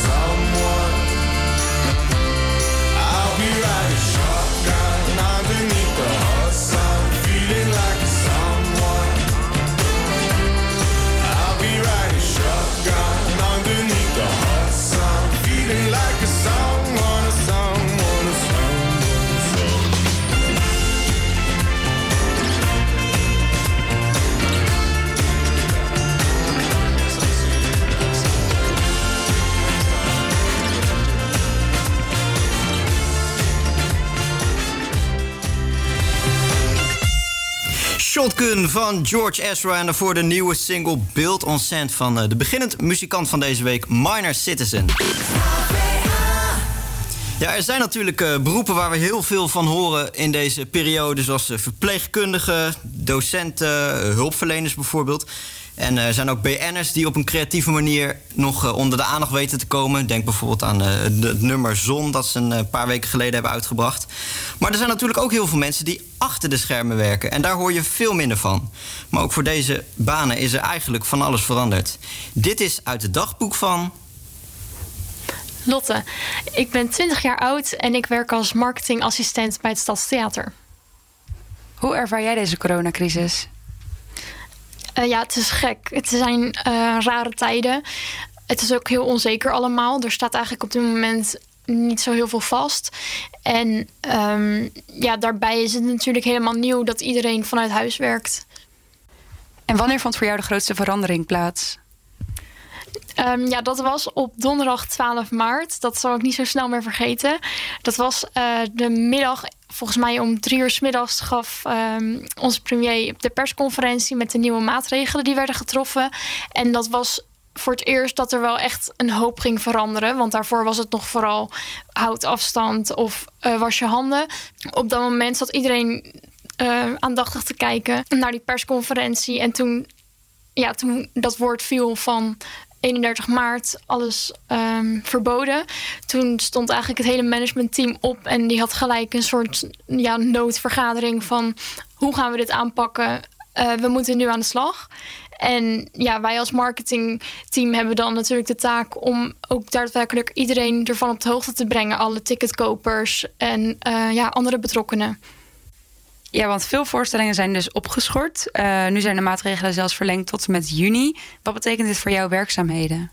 Shotgun van George Ezra en daarvoor de nieuwe single Build on Sand van eh, de beginnend muzikant van deze week, Minor Citizen. Ja, er zijn natuurlijk eh, beroepen waar we heel veel van horen in deze periode, zoals eh, verpleegkundigen, docenten, hulpverleners bijvoorbeeld. En er zijn ook BN'ers die op een creatieve manier nog eh, onder de aandacht weten te komen. Denk bijvoorbeeld aan eh, het nummer Zon, dat ze een eh, paar weken geleden hebben uitgebracht. Maar er zijn natuurlijk ook heel veel mensen die achter de schermen werken. En daar hoor je veel minder van. Maar ook voor deze banen is er eigenlijk van alles veranderd. Dit is uit het dagboek van. Lotte, ik ben 20 jaar oud en ik werk als marketingassistent bij het Stadstheater. Hoe ervaar jij deze coronacrisis? Eh, ja, het is gek. Het zijn eh, rare tijden. Het is ook heel onzeker allemaal. Er staat eigenlijk op dit moment niet zo heel veel vast. En ehm, ja, daarbij is het natuurlijk helemaal nieuw dat iedereen vanuit huis werkt. En wanneer vond voor jou de grootste verandering plaats? Ehm, ja, dat was op donderdag 12 maart. Dat zal ik niet zo snel meer vergeten. Dat was eh, de middag, volgens mij om drie uur s middags gaf ehm, onze premier de persconferentie met de nieuwe maatregelen die werden getroffen. En dat was voor het eerst dat er wel echt een hoop ging veranderen. Want daarvoor was het nog vooral houd afstand of eh, was je handen. Op dat moment zat iedereen eh, aandachtig te kijken naar die persconferentie. En toen ja, toen dat woord viel van 31 maart alles ehm, verboden. Toen stond eigenlijk het hele managementteam op en die had gelijk een soort ja, noodvergadering van hoe gaan we dit aanpakken? Eh, we moeten nu aan de slag. En ja, wij als marketingteam hebben dan natuurlijk de taak om ook daadwerkelijk iedereen ervan op de hoogte te brengen. Alle ticketkopers en eh, ja, andere betrokkenen. Ja, want veel voorstellingen zijn dus opgeschort. Eh, nu zijn de maatregelen zelfs verlengd tot en met juni. Wat betekent dit voor jouw werkzaamheden?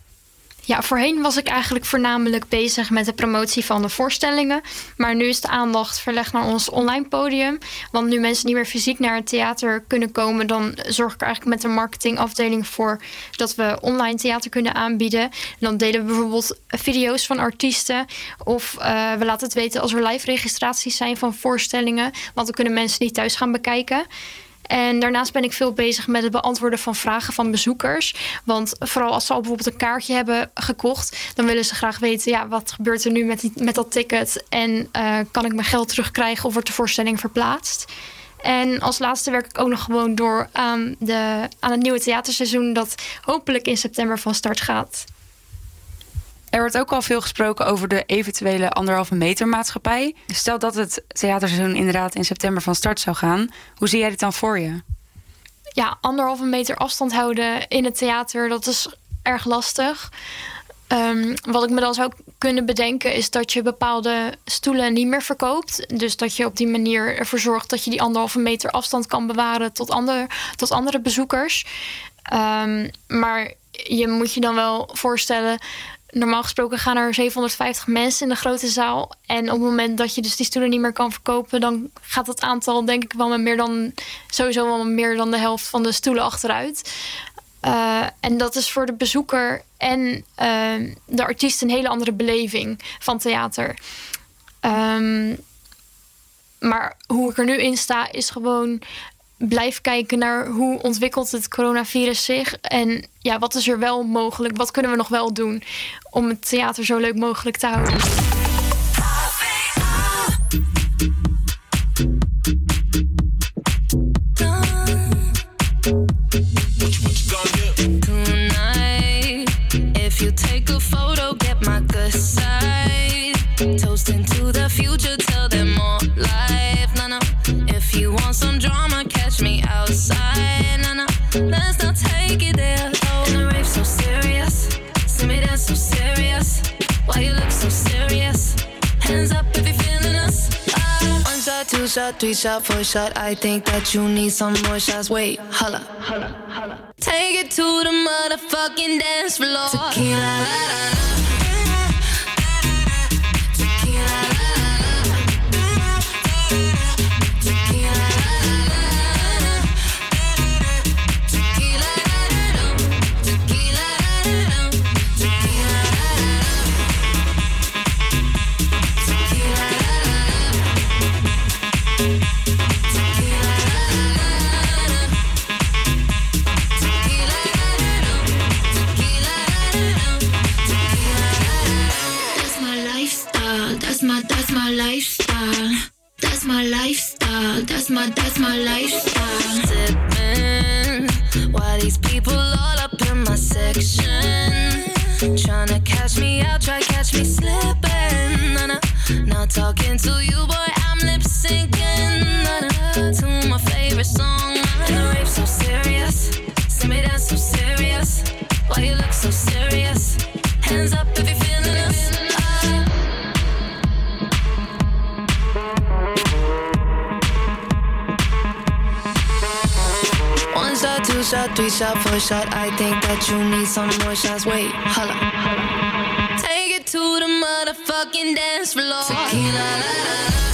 Ja, voorheen was ik eigenlijk voornamelijk bezig met de promotie van de voorstellingen. Maar nu is de aandacht verlegd naar ons online podium. Want nu mensen niet meer fysiek naar het theater kunnen komen, dan zorg ik er eigenlijk met de marketingafdeling voor dat we online theater kunnen aanbieden. En dan delen we bijvoorbeeld video's van artiesten. Of eh, we laten het weten als er live registraties zijn van voorstellingen. Want dan kunnen mensen die thuis gaan bekijken. En daarnaast ben ik veel bezig met het beantwoorden van vragen van bezoekers. Want vooral als ze al bijvoorbeeld een kaartje hebben gekocht, dan willen ze graag weten: ja, wat gebeurt er nu met, die, met dat ticket? En eh, kan ik mijn geld terugkrijgen of wordt de voorstelling verplaatst? En als laatste werk ik ook nog gewoon door de, aan het nieuwe theaterseizoen, dat hopelijk in september van start gaat. Er wordt ook al veel gesproken over de eventuele anderhalve meter maatschappij. Stel dat het theaterseizoen inderdaad in september van start zou gaan. Hoe zie jij dit dan voor je? ja, anderhalve meter afstand houden in het theater, dat is erg lastig. Ehm, wat ik me dan zou kunnen bedenken is dat je bepaalde stoelen niet meer verkoopt. Dus dat je op die manier ervoor zorgt dat je die anderhalve meter afstand kan bewaren tot, ander, tot andere bezoekers. Ehm, maar je moet je dan wel voorstellen. Normaal gesproken gaan er 750 mensen in de grote zaal. En op het moment dat je dus die stoelen niet meer kan verkopen, dan gaat het aantal denk ik wel met meer dan sowieso wel meer dan de helft van de stoelen achteruit. Uh, en dat is voor de bezoeker en uh, de artiest een hele andere beleving van theater. Um, maar hoe ik er nu in sta, is gewoon blijf kijken naar hoe ontwikkelt het coronavirus zich en ja, wat is er wel mogelijk, wat kunnen we nog wel doen om het theater zo leuk mogelijk te houden. Tonight, if you take a photo, get my good side. Toasting to the future, tell them more life. No, no. If you want some drama, two shot, three shot, four shot. I think that you need some more shots. Wait, holla, holla, holla. Take it to the motherfucking dance floor. Tequila, la, la, la. My lifestyle. That's my that's my lifestyle. Sipping while these people all up in my section. Tryna catch me out, try catch me slipping. Two shot, three shot, four shot. I think that you need some more shots. Wait, holla. Take it to the motherfucking dance floor. Tequila, la, la, la.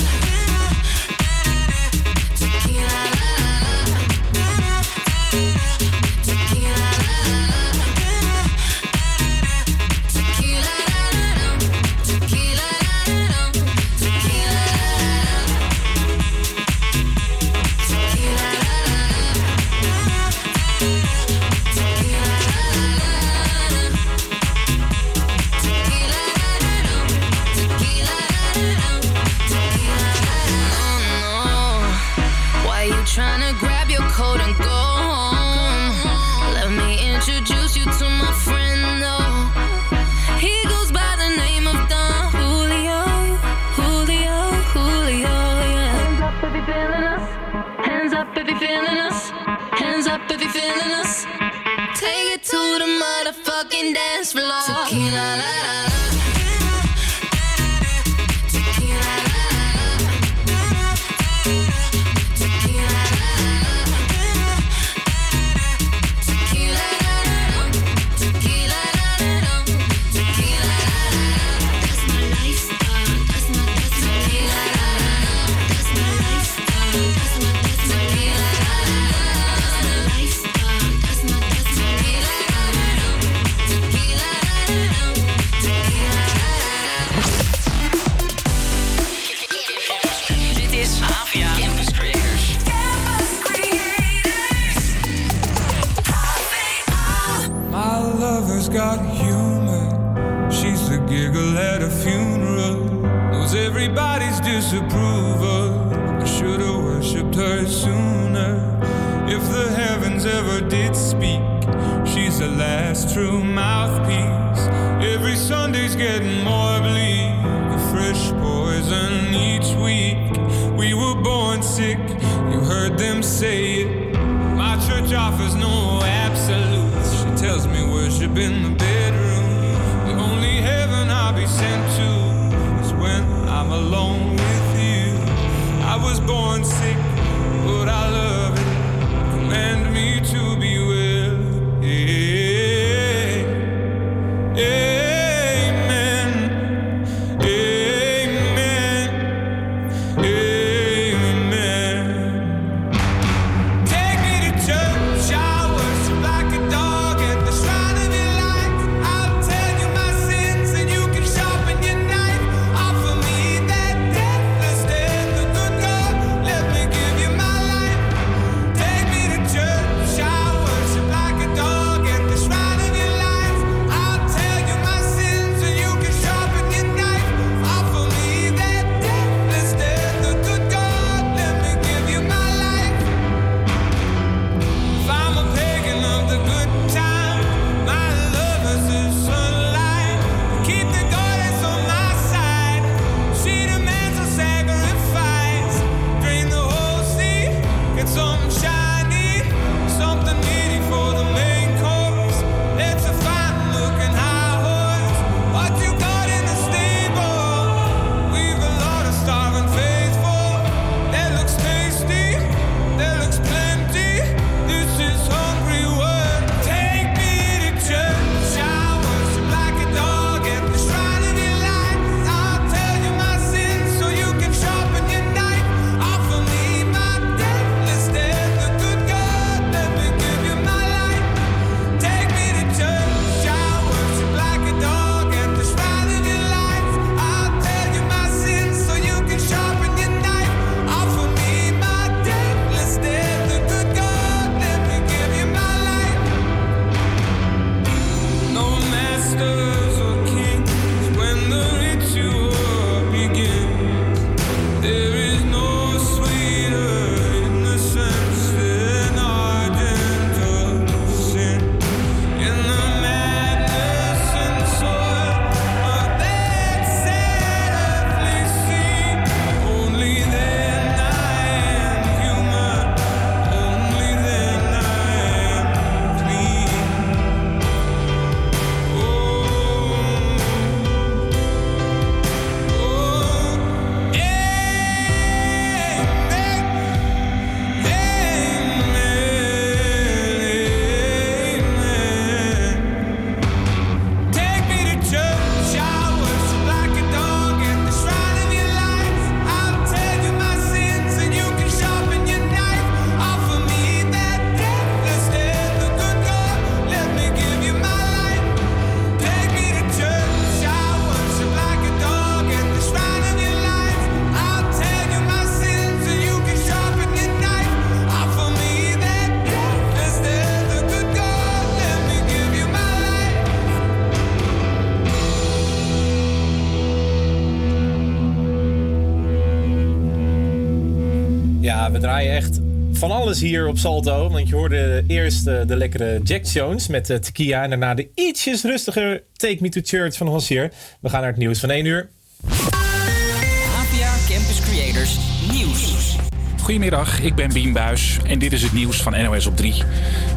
hier op Salto. Want je hoorde eerst eh, de lekkere Jack Jones met uh, Tequila. En daarna de ietsjes rustiger Take Me to Church van Hossier. We gaan naar het nieuws van 1 uur. APA Campus Creators Nieuws. Goedemiddag, ik ben Bien Buis en dit is het nieuws van NOS op 3.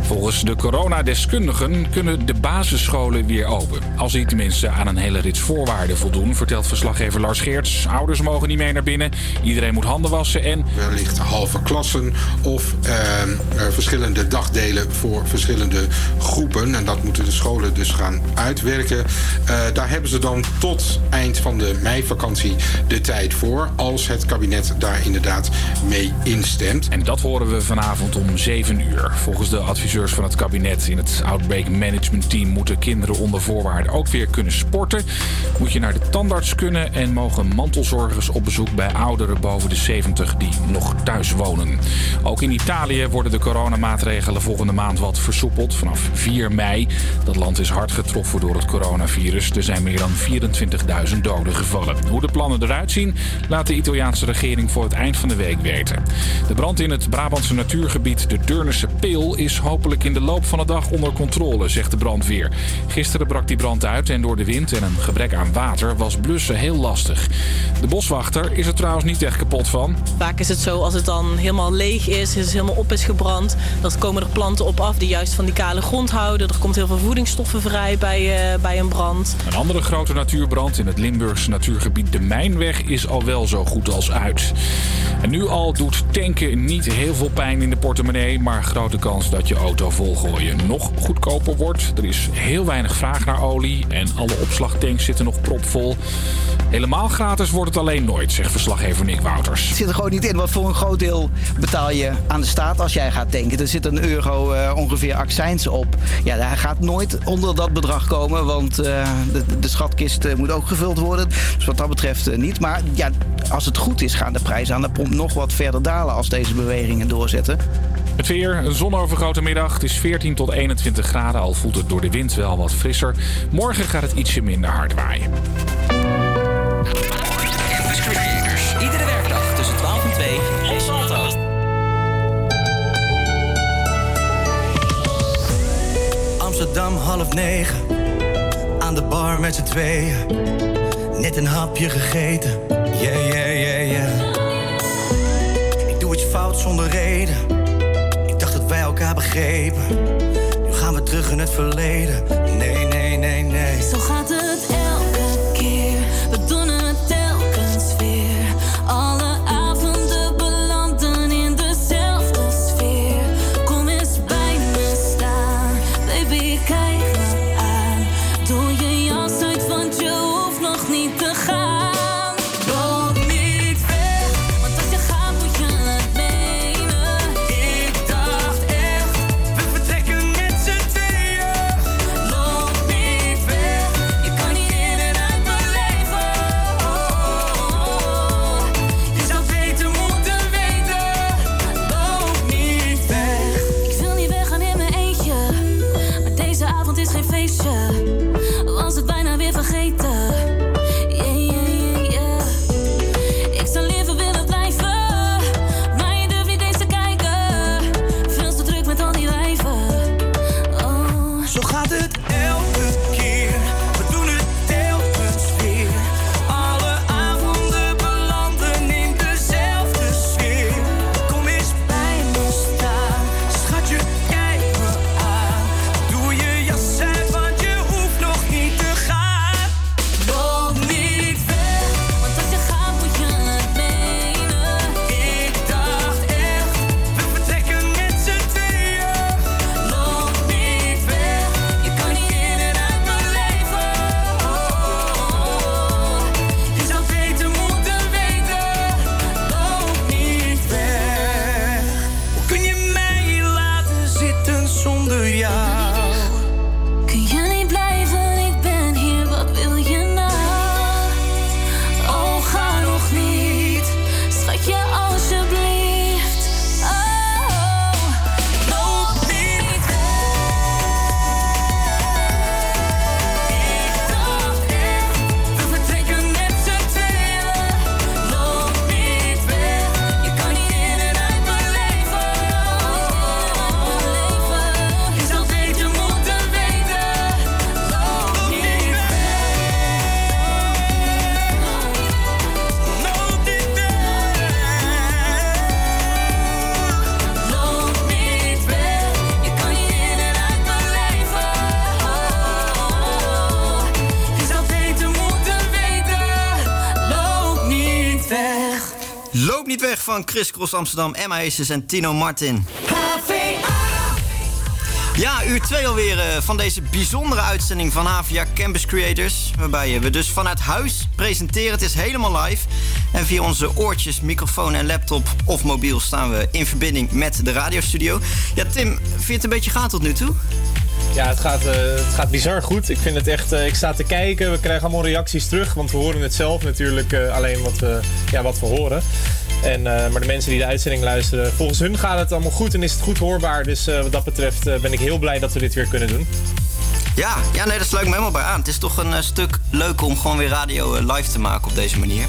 Volgens de coronadeskundigen kunnen de basisscholen weer open. Als die tenminste aan een hele rits voorwaarden voldoen, vertelt verslaggever Lars Geerts. Ouders mogen niet mee naar binnen, iedereen moet handen wassen en... Wellicht halve klassen of eh, eh, verschillende dagdelen voor verschillende groepen. En dat moeten de scholen dus gaan uitwerken. Eh, daar hebben ze dan tot eind van de meivakantie de tijd voor. Als het kabinet daar inderdaad mee instemt. En dat horen we vanavond om 7 uur. Volgens de adviseurs van het kabinet in het Outbreak Management Team moeten kinderen onder voorwaarden ook weer kunnen sporten. Moet je naar de tandarts kunnen en mogen mantelzorgers op bezoek bij ouderen boven de 70 die nog thuis wonen. Ook in Italië worden de coronamaatregelen volgende maand wat versoepeld vanaf 4 mei. Dat land is hard getroffen door het coronavirus. Er zijn meer dan 24.000 doden gevallen. Hoe de plannen eruit zien, laat de Italiaanse regering voor het eind van de week weten. De brand in het Brabantse natuurgebied de Deurnerse Peel is hopelijk in de loop van de dag onder controle, zegt de brandweer. Gisteren brak die brand uit en door de wind en een gebrek aan water was blussen heel lastig. De boswachter is er trouwens niet echt kapot van. Vaak is het zo, als het dan helemaal leeg is, is helemaal op is gebrand, dan komen er planten op af die juist van die kale grond houden. Er komt heel veel voedingsstoffen vrij bij, eh, bij een brand. Een andere grote natuurbrand in het Limburgse natuurgebied De Mijnweg is al wel zo goed als uit. En nu al doet tanken niet heel veel pijn in de portemonnee, maar grote kans dat je auto volgooien nog goedkoper wordt. Er is heel weinig vraag naar olie en alle opslagtanks zitten nog propvol. Helemaal gratis wordt het alleen nooit, zegt verslaggever Nick Wouters. Het zit er gewoon niet in. Want voor een groot deel betaal je aan de staat als jij gaat tanken. Er zit een euro eh, ongeveer accijns op. Ja, hij gaat nooit onder dat bedrag komen. Want eh, de, de schatkist eh, moet ook gevuld worden. Dus wat dat betreft niet. Maar ja, als het goed is, gaan de prijzen aan de pomp nog wat verder dalen als deze bewegingen doorzetten. Het weer, een zonovergrote middag. Het is 14 tot 21 graden, al voelt het door de wind wel wat frisser. Morgen gaat het ietsje minder hard waaien. Campus Creators. Iedere werkdag tussen 12 en 2 op Salto. Amsterdam half negen. Aan de bar met z'n tweeën. Net een hapje gegeten. Yeah, yeah, yeah, yeah. Ik doe iets fout zonder reden. Begrepen. Nu gaan we terug in het verleden. Nee, nee, nee, nee. Zo gaat van Chris Cross Amsterdam, Emma Aces en Tino Martin. Ja, uur 2 alweer eh, van deze bijzondere uitzending van Havia Campus Creators. Waarbij we dus vanuit huis presenteren. Het is helemaal live. En via onze oortjes, microfoon en laptop of mobiel staan we in verbinding met de radiostudio. Ja, Tim, vind je het een beetje gaan tot nu toe? Ja, het gaat, eh, het gaat bizar goed. Ik vind het echt. eh, ik sta te kijken. We krijgen allemaal reacties terug. Want we horen het zelf natuurlijk alleen wat ja, wat we horen. En, eh, maar de mensen die de uitzending luisteren, volgens hun gaat het allemaal goed en is het goed hoorbaar. Dus eh, wat dat betreft eh, ben ik heel blij dat we dit weer kunnen doen. Ja, ja nee, dat sluit me helemaal bij aan. Het is toch een stuk leuker om gewoon weer radio live te maken op deze manier.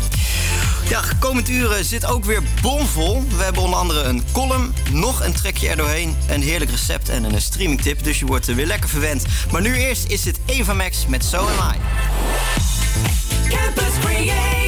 Ja, komend uur eh, zit ook weer bomvol. We hebben onder andere een column, nog een trekje erdoorheen, een heerlijk recept en een streamingtip. Dus je wordt er weer lekker verwend. Maar nu eerst is het Eva Max met So Am I. Campus Creators,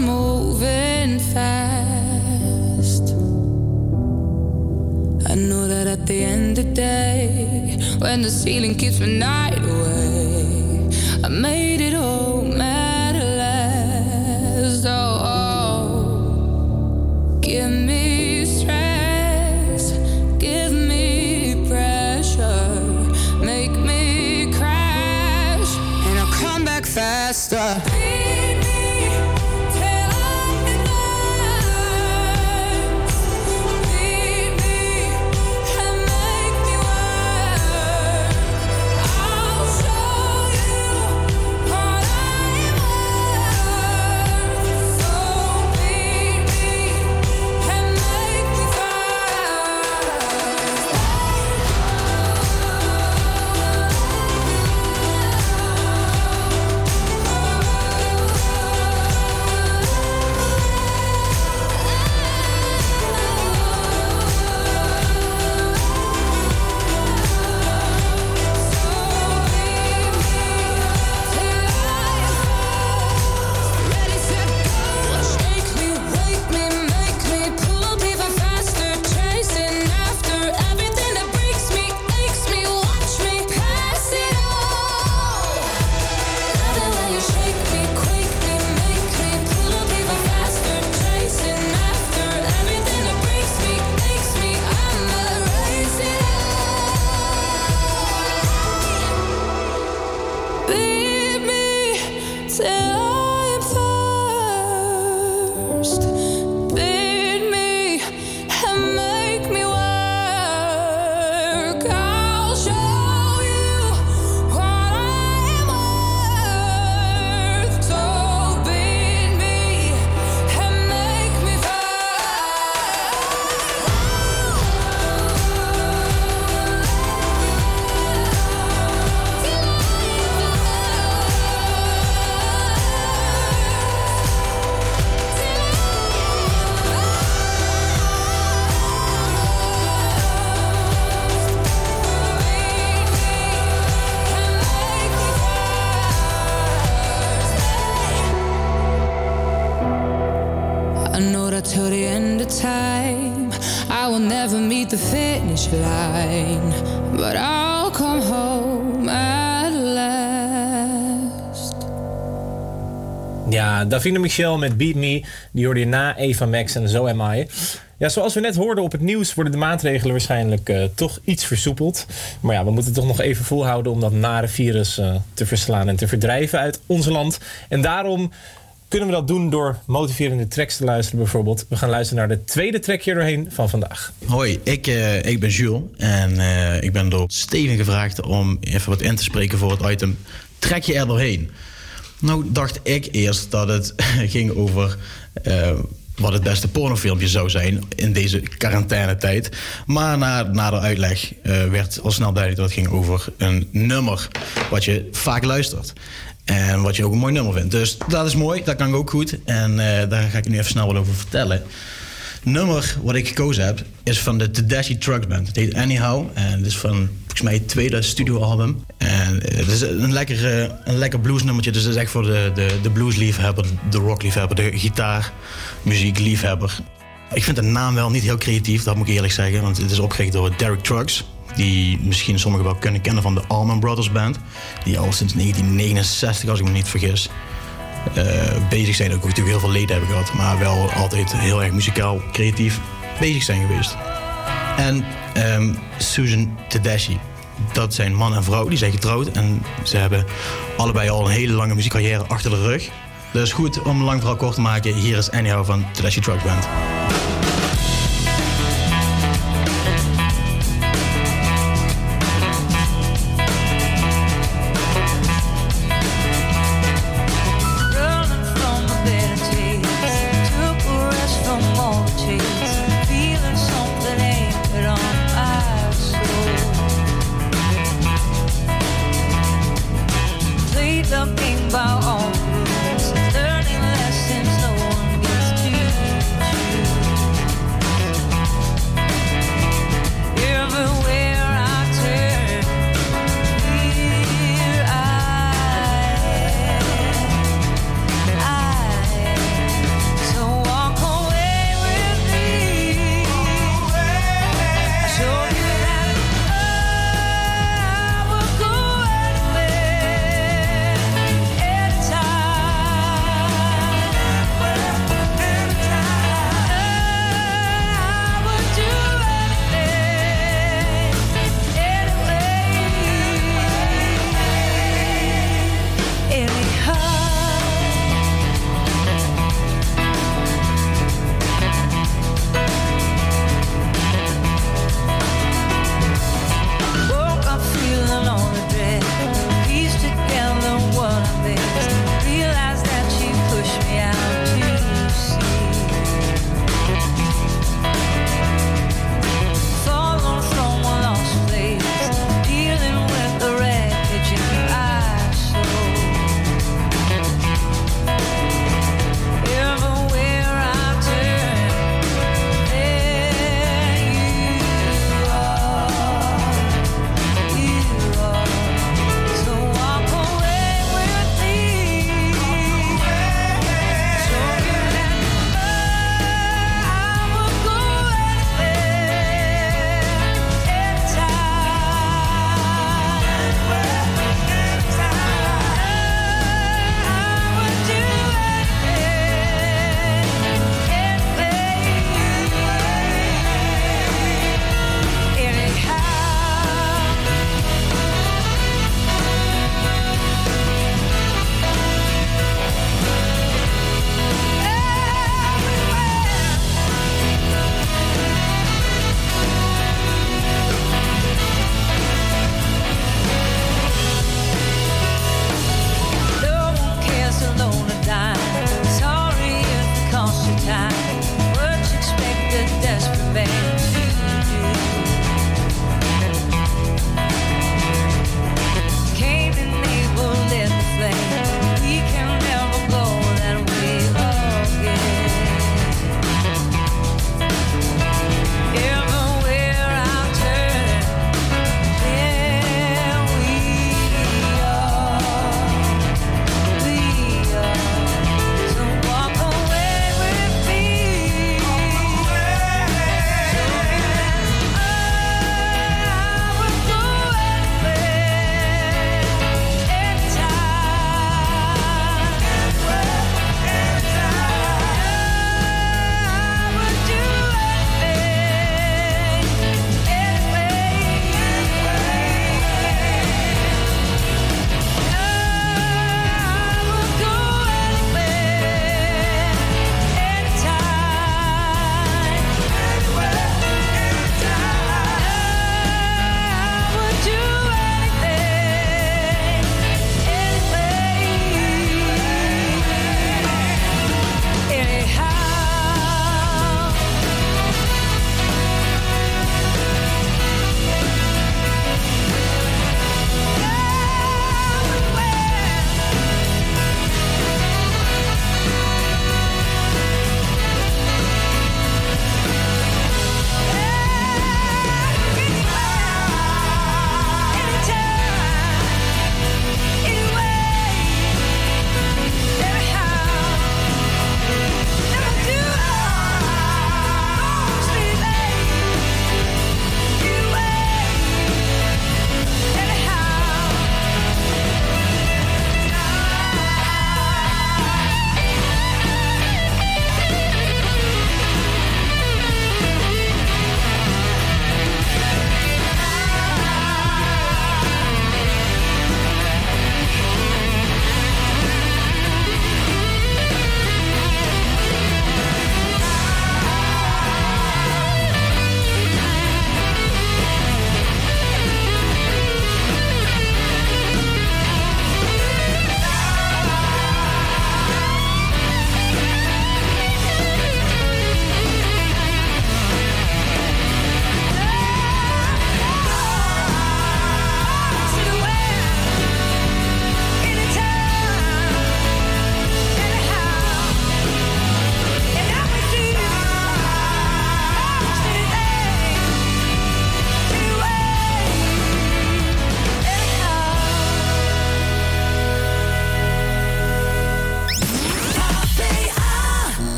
moving fast. I know that at the end of the day, when the ceiling keeps me night away, I made it home at last. Oh, oh. give me stress, give me pressure, make me crash, and I'll come back faster. Davina Michel met Beat Me. Die hoorde je na Eva Max en Zo Am I. Ja, zoals we net hoorden op het nieuws worden de maatregelen waarschijnlijk eh, toch iets versoepeld. Maar ja, we moeten toch nog even volhouden om dat nare virus eh, te verslaan en te verdrijven uit ons land. En daarom kunnen we dat doen door motiverende tracks te luisteren bijvoorbeeld. We gaan luisteren naar de tweede track hier doorheen van vandaag. Hoi, ik, eh, ik ben Jules en eh, ik ben door Steven gevraagd om even wat in te spreken voor het item Trek je er doorheen? Nou dacht ik eerst dat het ging over eh, wat het beste pornofilmpje zou zijn in deze quarantainetijd. Maar na, na de uitleg eh, werd al snel duidelijk dat het ging over een nummer wat je vaak luistert. En wat je ook een mooi nummer vindt. Dus dat is mooi, dat kan ook goed. En eh, daar ga ik nu even snel wat over vertellen nummer wat ik gekozen heb is van de Tedeschi Trucks Band. Het heet Anyhow en het is van volgens mij het tweede studioalbum. En eh, het is een lekker, eh, een lekker bluesnummertje. Dus het is echt voor de, de, de bluesliefhebber, de rockliefhebber, de gitaarmuziekliefhebber. Ik vind de naam wel niet heel creatief, dat moet ik eerlijk zeggen. Want het is opgericht door Derek Trucks. Die misschien sommigen wel kunnen kennen van de Allman Brothers Band. Die al sinds 1969, als ik me niet vergis, bezig zijn. Ook natuurlijk heel veel leden hebben gehad. Maar wel altijd heel erg muzikaal, creatief bezig zijn geweest. En ehm, Susan Tedeschi. Dat zijn man en vrouw, die zijn getrouwd. En ze hebben allebei al een hele lange muziekcarrière achter de rug. Dus goed, om lang verhaal kort te maken. Hier is Anyhow van Tedeschi Truck Band.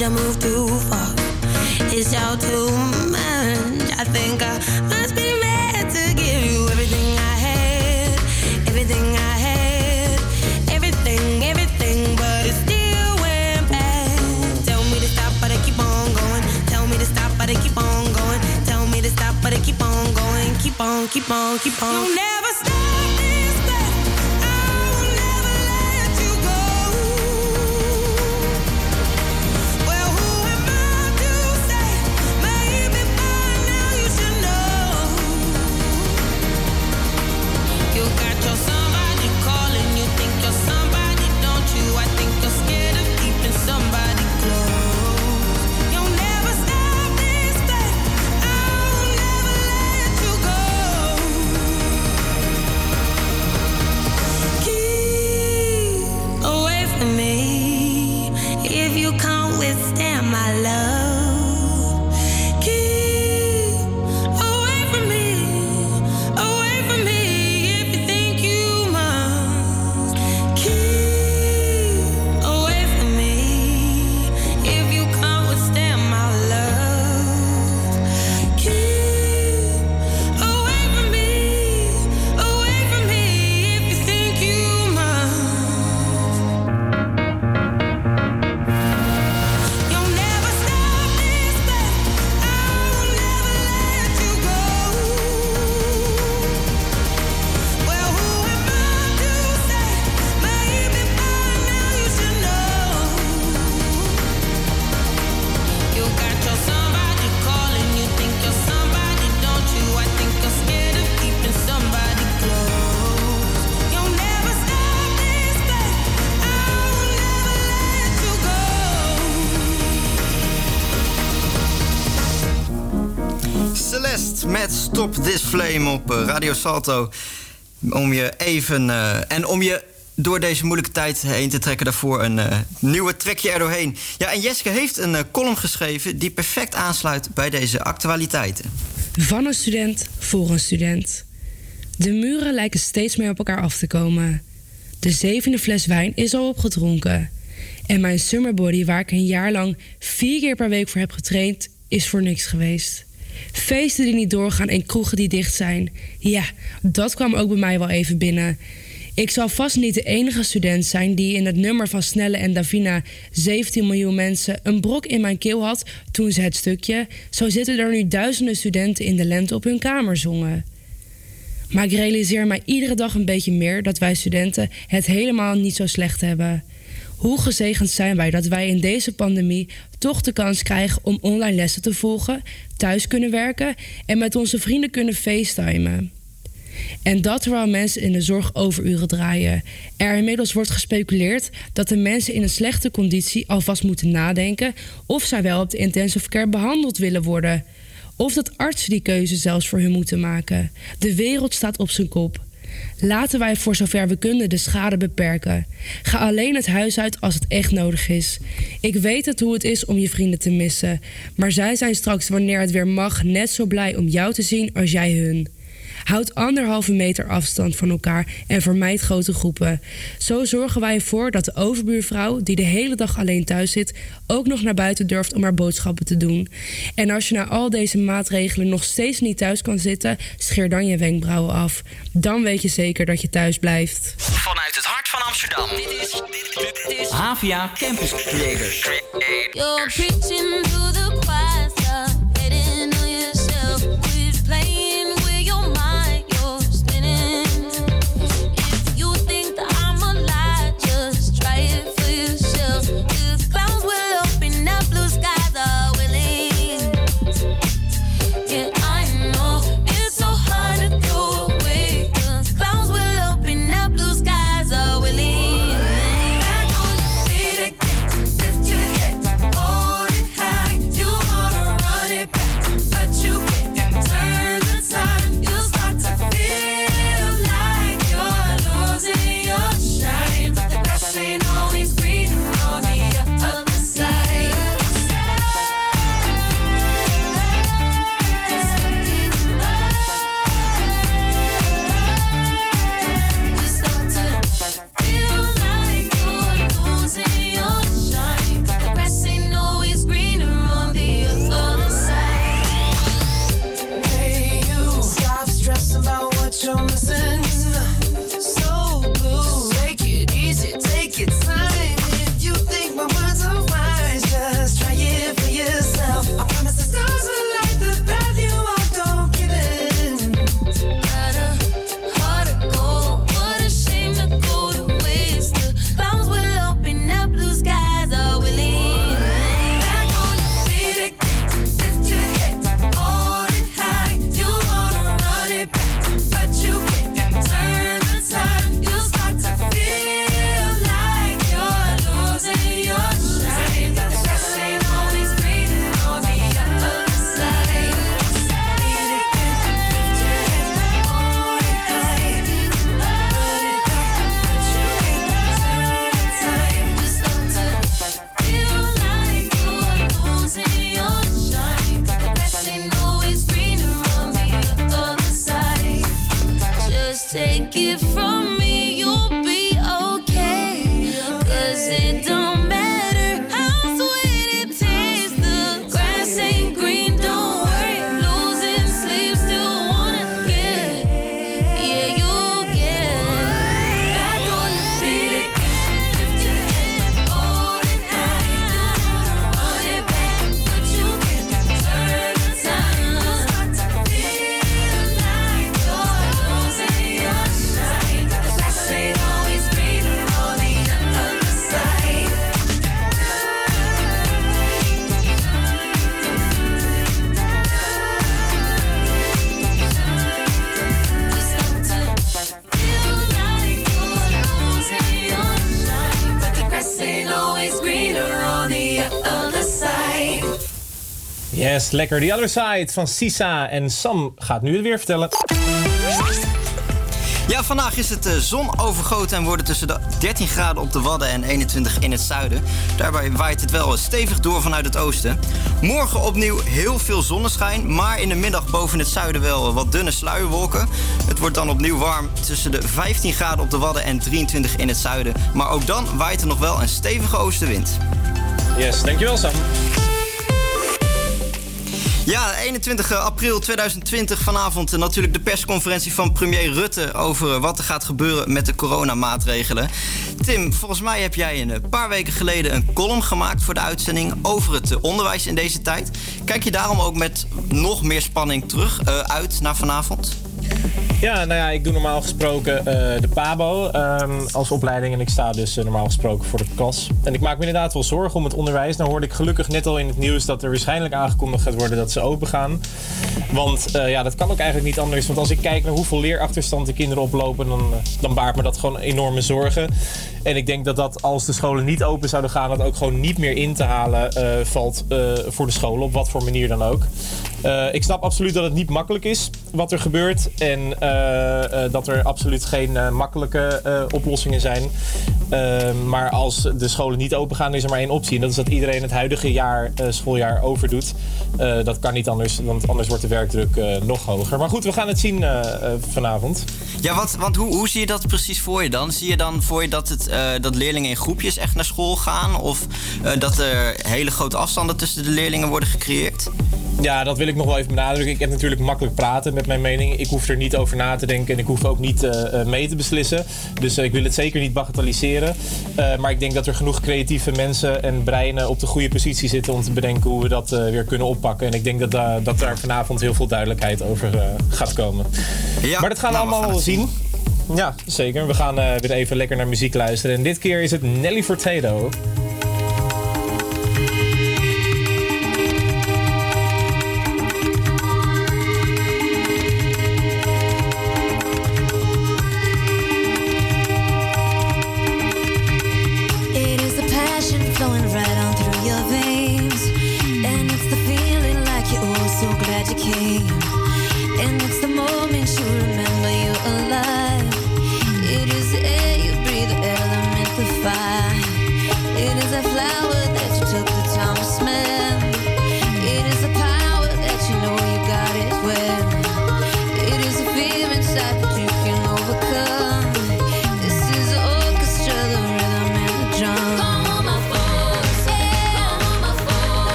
Did I move too far? It's all too much. I think I must be mad to give you everything I had, everything I had, everything, everything, but it still went bad. Tell me to stop, but I keep on going. Tell me to stop, but I keep on going. Tell me to stop, but I keep on going. Keep on, keep on, keep on. You'll never Stop This Flame op eh, Radio Salto. Om je even... eh, en om je door deze moeilijke tijd heen te trekken daarvoor een eh, nieuwe trekje er doorheen. Ja, en Jeske heeft een column geschreven die perfect aansluit bij deze actualiteiten. Van een student voor een student. De muren lijken steeds meer op elkaar af te komen. De zevende fles wijn is al opgedronken. En mijn summerbody, waar ik een jaar lang vier keer per week voor heb getraind, is voor niks geweest. Feesten die niet doorgaan en kroegen die dicht zijn. Ja, dat kwam ook bij mij wel even binnen. Ik zal vast niet de enige student zijn die in het nummer van Snelle en Davina 17 miljoen mensen een brok in mijn keel had toen ze het stukje. Zo zitten er nu duizenden studenten in de lente op hun kamer zongen. Maar ik realiseer mij iedere dag een beetje meer dat wij studenten het helemaal niet zo slecht hebben. Hoe gezegend zijn wij dat wij in deze pandemie toch de kans krijgen om online lessen te volgen, thuis kunnen werken en met onze vrienden kunnen facetimen. En dat terwijl mensen in de zorg overuren draaien. Er inmiddels wordt gespeculeerd dat de mensen in een slechte conditie alvast moeten nadenken of zij wel op de intensive care behandeld willen worden. Of dat artsen die keuze zelfs voor hun moeten maken. De wereld staat op zijn kop. Laten wij voor zover we kunnen de schade beperken. Ga alleen het huis uit als het echt nodig is. Ik weet het hoe het is om je vrienden te missen. Maar zij zijn straks wanneer het weer mag net zo blij om jou te zien als jij hun. Houd anderhalve meter afstand van elkaar en vermijd grote groepen. Zo zorgen wij ervoor dat de overbuurvrouw, die de hele dag alleen thuis zit, ook nog naar buiten durft om haar boodschappen te doen. En als je na al deze maatregelen nog steeds niet thuis kan zitten, scheer dan je wenkbrauwen af. Dan weet je zeker dat je thuis blijft. Vanuit het hart van Amsterdam. Dit is, dit is Havia Campus Creators. Lekker. The Other Side van Sisa en Sam gaat nu het weer vertellen. Ja, vandaag is het eh, zon overgoten en worden tussen de 13 graden op de Wadden en 21 in het zuiden. Daarbij waait het wel stevig door vanuit het oosten. Morgen opnieuw heel veel zonneschijn, maar in de middag boven het zuiden wel wat dunne sluierwolken. Het wordt dan opnieuw warm tussen de 15 graden op de Wadden en 23 in het zuiden. Maar ook dan waait er nog wel een stevige oostenwind. Yes, dankjewel Sam. Ja, 21 april 2020 vanavond eh, natuurlijk de persconferentie van premier Rutte over eh, wat er gaat gebeuren met de coronamaatregelen. Tim, volgens mij heb jij een eh, paar weken geleden een column gemaakt voor de uitzending over het eh, onderwijs in deze tijd. Kijk je daarom ook met nog meer spanning terug eh, uit naar vanavond? Ja, nou ja, ik doe normaal gesproken eh, de PABO ehm, als opleiding. En ik sta dus eh, normaal gesproken voor de klas. En ik maak me inderdaad wel zorgen om het onderwijs. Nou hoorde ik gelukkig net al in het nieuws dat er waarschijnlijk aangekondigd gaat worden dat ze open gaan. Want eh, ja, dat kan ook eigenlijk niet anders. Want als ik kijk naar hoeveel leerachterstand de kinderen oplopen, dan, dan baart me dat gewoon enorme zorgen. En ik denk dat dat als de scholen niet open zouden gaan, dat ook gewoon niet meer in te halen valt voor de scholen, op wat voor manier dan ook. Eh, ik snap absoluut dat het niet makkelijk is wat er gebeurt. En eh, eh, dat er absoluut geen makkelijke oplossingen zijn. Eh, maar als de scholen niet open gaan, is er maar één optie. En dat is dat iedereen het huidige jaar, eh, schooljaar overdoet. Eh, dat kan niet anders, want anders wordt de werkdruk eh, nog hoger. Maar goed, we gaan het zien vanavond. Ja, want, want hoe, hoe zie je dat precies voor je dan? Zie je dan voor je dat, het, dat leerlingen in groepjes echt naar school gaan? Of dat er hele grote afstanden tussen de leerlingen worden gecreëerd? Ja, dat wil ik nog wel even benadrukken. Ik heb natuurlijk makkelijk praten met mijn mening. Ik hoef er niet over na te denken en ik hoef ook niet mee te beslissen. Dus ik wil het zeker niet bagatelliseren. Eh, maar ik denk dat er genoeg creatieve mensen en breinen op de goede positie zitten om te bedenken hoe we dat eh, weer kunnen oppakken. En ik denk dat, da- dat daar vanavond heel veel duidelijkheid over eh, gaat komen. maar dat gaan we nou, we allemaal gaan wel zien. Ja, zeker. We gaan eh, weer even lekker naar muziek luisteren. En dit keer is het Nelly Furtado.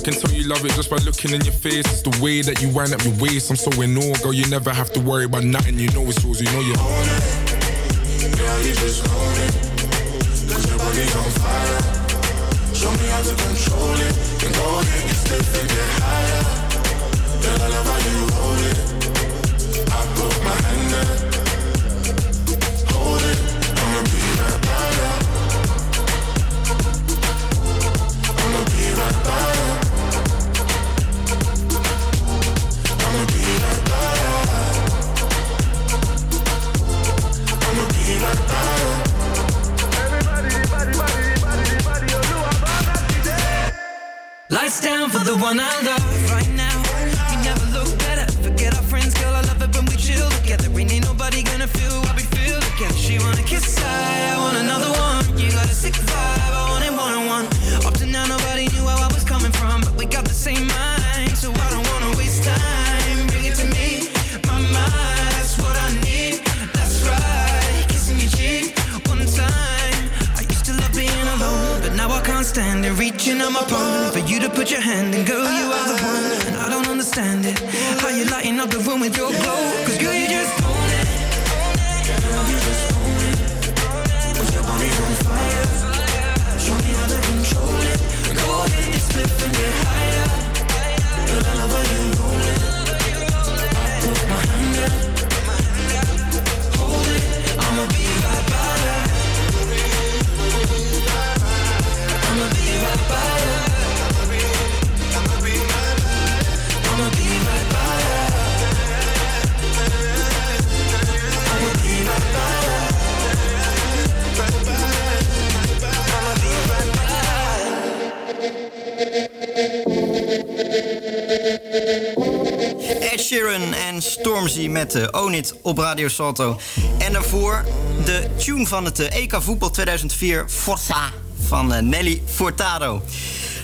I can tell you love it just by looking in your face. It's the way that you wind up your waist. I'm so in awe, girl. You never have to worry about nothing. You know it's yours. You know you're own it. Girl, you just own it. Cause your body's on fire. Show me how to control it. Then go ahead, you slip and get higher. Girl, I love how you hold it. I put my hand there. Down for the one I love right now. We never look better. Forget our friends, girl. I love it when we chill together. Ain't nobody gonna my phone for you to put your hand in, girl, you are the one. And I don't understand it. How you lighting up the room with your glow. Cause girl, you just own it. Girl, you just own it. Your body on fire. Show me how to control it. Go ahead and split and get higher. Ed Sheeran en Stormzy met de Own It op Radio Salto. En daarvoor de tune van het eh, EK Voetbal 2004, Forza, van eh, Nelly Furtado.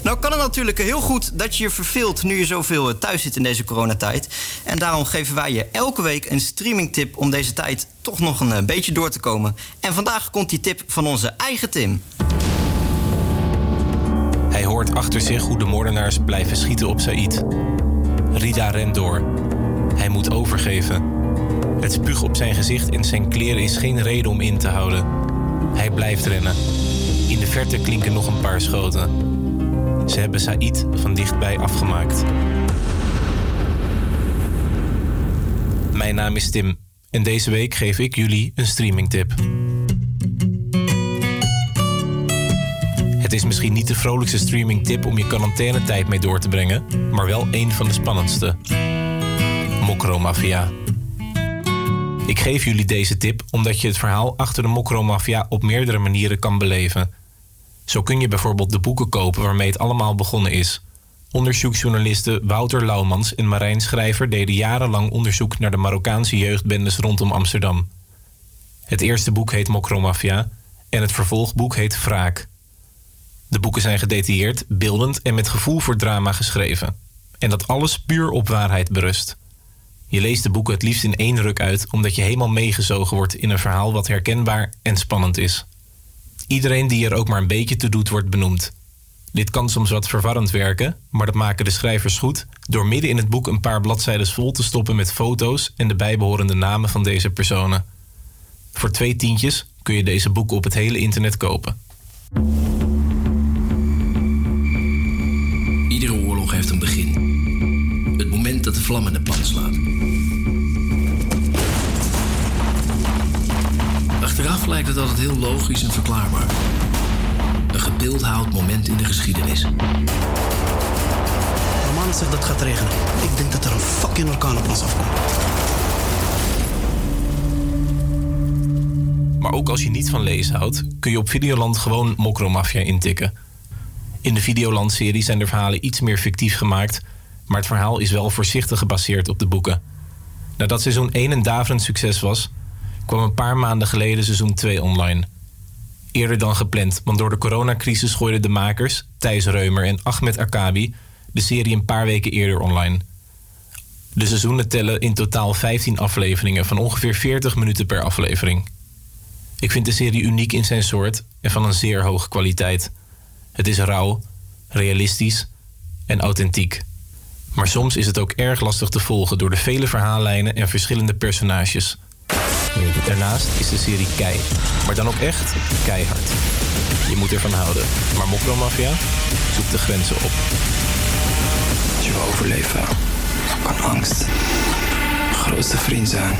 Nou kan het natuurlijk heel goed dat je je verveelt nu je zoveel eh, thuis zit in deze coronatijd. En daarom geven wij je elke week een streamingtip om deze tijd toch nog een beetje door te komen. En vandaag komt die tip van onze eigen Tim. Hij hoort achter zich hoe de moordenaars blijven schieten op Said. Rida rent door. Hij moet overgeven. Het spuug op zijn gezicht en zijn kleren is geen reden om in te houden. Hij blijft rennen. In de verte klinken nog een paar schoten. Ze hebben Said van dichtbij afgemaakt. Mijn naam is Tim en deze week geef ik jullie een streamingtip. Het is misschien niet de vrolijkste streamingtip om je quarantainetijd mee door te brengen, maar wel een van de spannendste. Mokromafia. Ik geef jullie deze tip omdat je het verhaal achter de Mokromafia op meerdere manieren kan beleven. Zo kun je bijvoorbeeld de boeken kopen waarmee het allemaal begonnen is. Onderzoeksjournalisten Wouter Laumans en Marijn Schrijver deden jarenlang onderzoek naar de Marokkaanse jeugdbendes rondom Amsterdam. Het eerste boek heet Mokromafia en het vervolgboek heet Wraak. De boeken zijn gedetailleerd, beeldend en met gevoel voor drama geschreven. En dat alles puur op waarheid berust. Je leest de boeken het liefst in één ruk uit, omdat je helemaal meegezogen wordt in een verhaal wat herkenbaar en spannend is. Iedereen die er ook maar een beetje toe doet, wordt benoemd. Dit kan soms wat verwarrend werken, maar dat maken de schrijvers goed door midden in het boek een paar bladzijden vol te stoppen met foto's en de bijbehorende namen van deze personen. Voor twee tientjes kun je deze boeken op het hele internet kopen. Heeft een begin. Het moment dat de vlam in de pan slaat. Achteraf lijkt het altijd heel logisch en verklaarbaar. Een gebeeldhouwd moment in de geschiedenis. Roman zegt dat het gaat regenen. Ik denk dat er een fucking orkaan op ons afkomt. Maar ook als je niet van lezen houdt, kun je op Videoland gewoon Mokromafia intikken. In de Videoland-serie zijn de verhalen iets meer fictief gemaakt, maar het verhaal is wel voorzichtig gebaseerd op de boeken. Nadat seizoen 1 een daverend succes was, kwam een paar maanden geleden seizoen 2 online. Eerder dan gepland, want door de coronacrisis gooiden de makers, Thijs Reumer en Ahmed Akabi, de serie een paar weken eerder online. De seizoenen tellen in totaal 15 afleveringen van ongeveer 40 minuten per aflevering. Ik vind de serie uniek in zijn soort en van een zeer hoge kwaliteit. Het is rauw, realistisch en authentiek. Maar soms is het ook erg lastig te volgen door de vele verhaallijnen en verschillende personages. Daarnaast is de serie kei, maar dan ook echt keihard. Je moet ervan houden, maar Mokromafia zoekt de grenzen op. Je overleven kan angst grootste vriend zijn.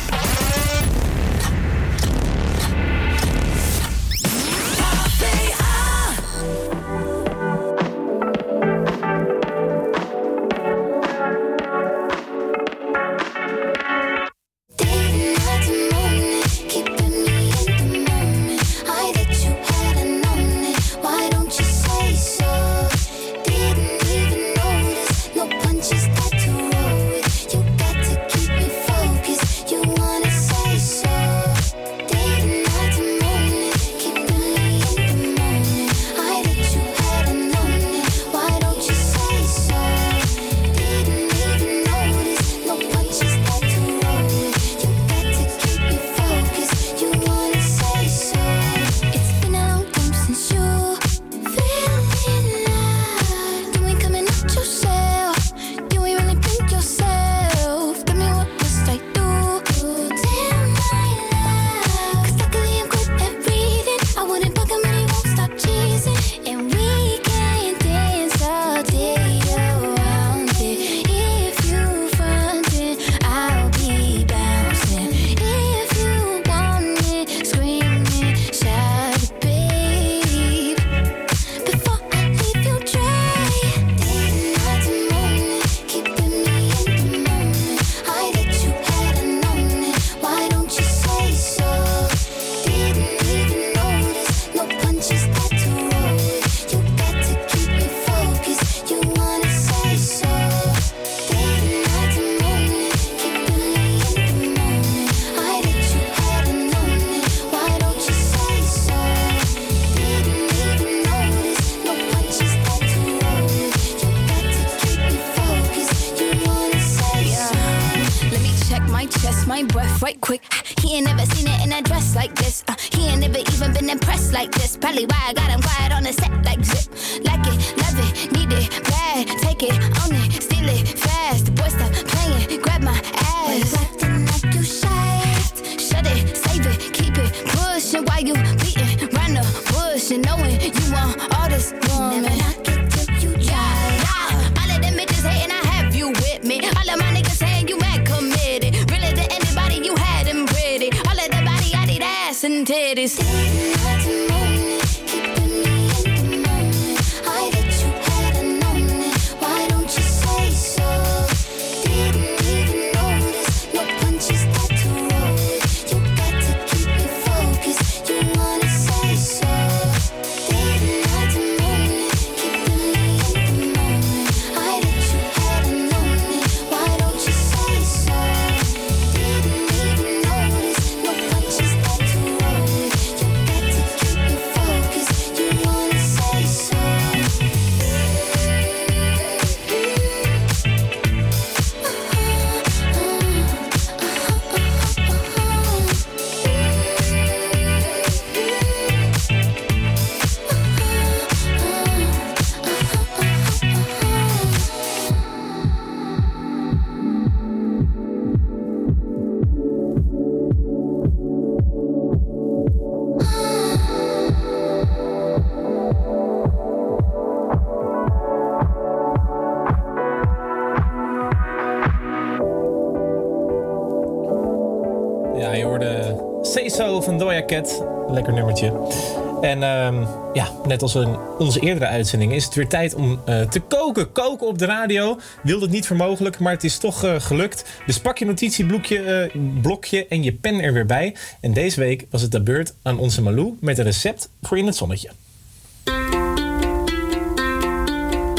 Net als in onze eerdere uitzending is het weer tijd om eh, te koken. Koken op de radio. Wilde het niet voor mogelijk, maar het is toch eh, gelukt. Dus pak je notitieblokje eh, blokje en je pen er weer bij. En deze week was het de beurt aan onze Malou met een recept voor in het zonnetje.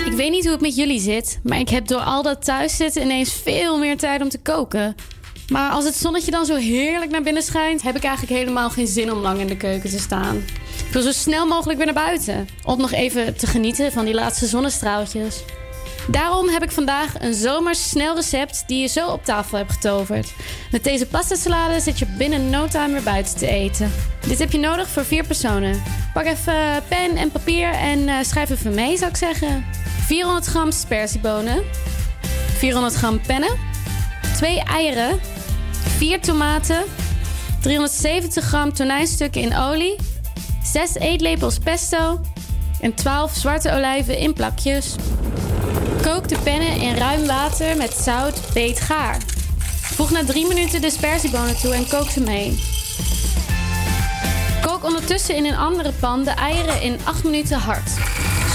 Ik weet niet hoe het met jullie zit, maar ik heb door al dat thuiszitten ineens veel meer tijd om te koken. Maar als het zonnetje dan zo heerlijk naar binnen schijnt, heb ik eigenlijk helemaal geen zin om lang in de keuken te staan. Ik wil zo snel mogelijk weer naar buiten, om nog even te genieten van die laatste zonnestraaltjes. Daarom heb ik vandaag een zomers snel recept die je zo op tafel hebt getoverd. Met deze pasta salade zit je binnen no time weer buiten te eten. Dit heb je nodig voor vier personen. Pak even pen en papier en eh, schrijf even mee, zou ik zeggen. 400 gram spersiebonen, 400 gram pennen, 2 eieren, 4 tomaten, 370 gram tonijnstukken in olie, 6 eetlepels pesto en 12 zwarte olijven in plakjes. Kook de pennen in ruim water met zout beet gaar. Voeg na 3 minuten de spersiebonen toe en kook ze mee. Kook ondertussen in een andere pan de eieren in 8 minuten hard.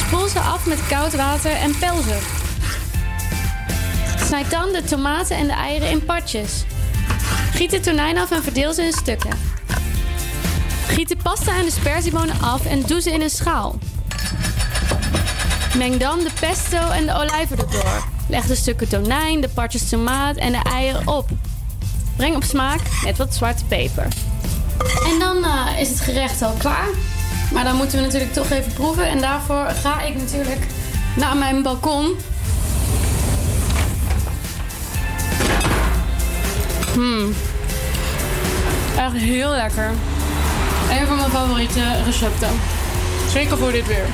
Spoel ze af met koud water en pel ze. Snijd dan de tomaten en de eieren in partjes. Giet de tonijn af en verdeel ze in stukken. Giet de pasta en de spersiebonen af en doe ze in een schaal. Meng dan de pesto en de olijven erdoor. Leg de stukken tonijn, de partjes tomaat en de eieren op. Breng op smaak met wat zwarte peper. En dan eh, is het gerecht al klaar. Maar dan moeten we natuurlijk toch even proeven. En daarvoor ga ik natuurlijk naar mijn balkon. Hmm. Echt heel lekker. Een van mijn favoriete recepten. Zeker voor dit weer.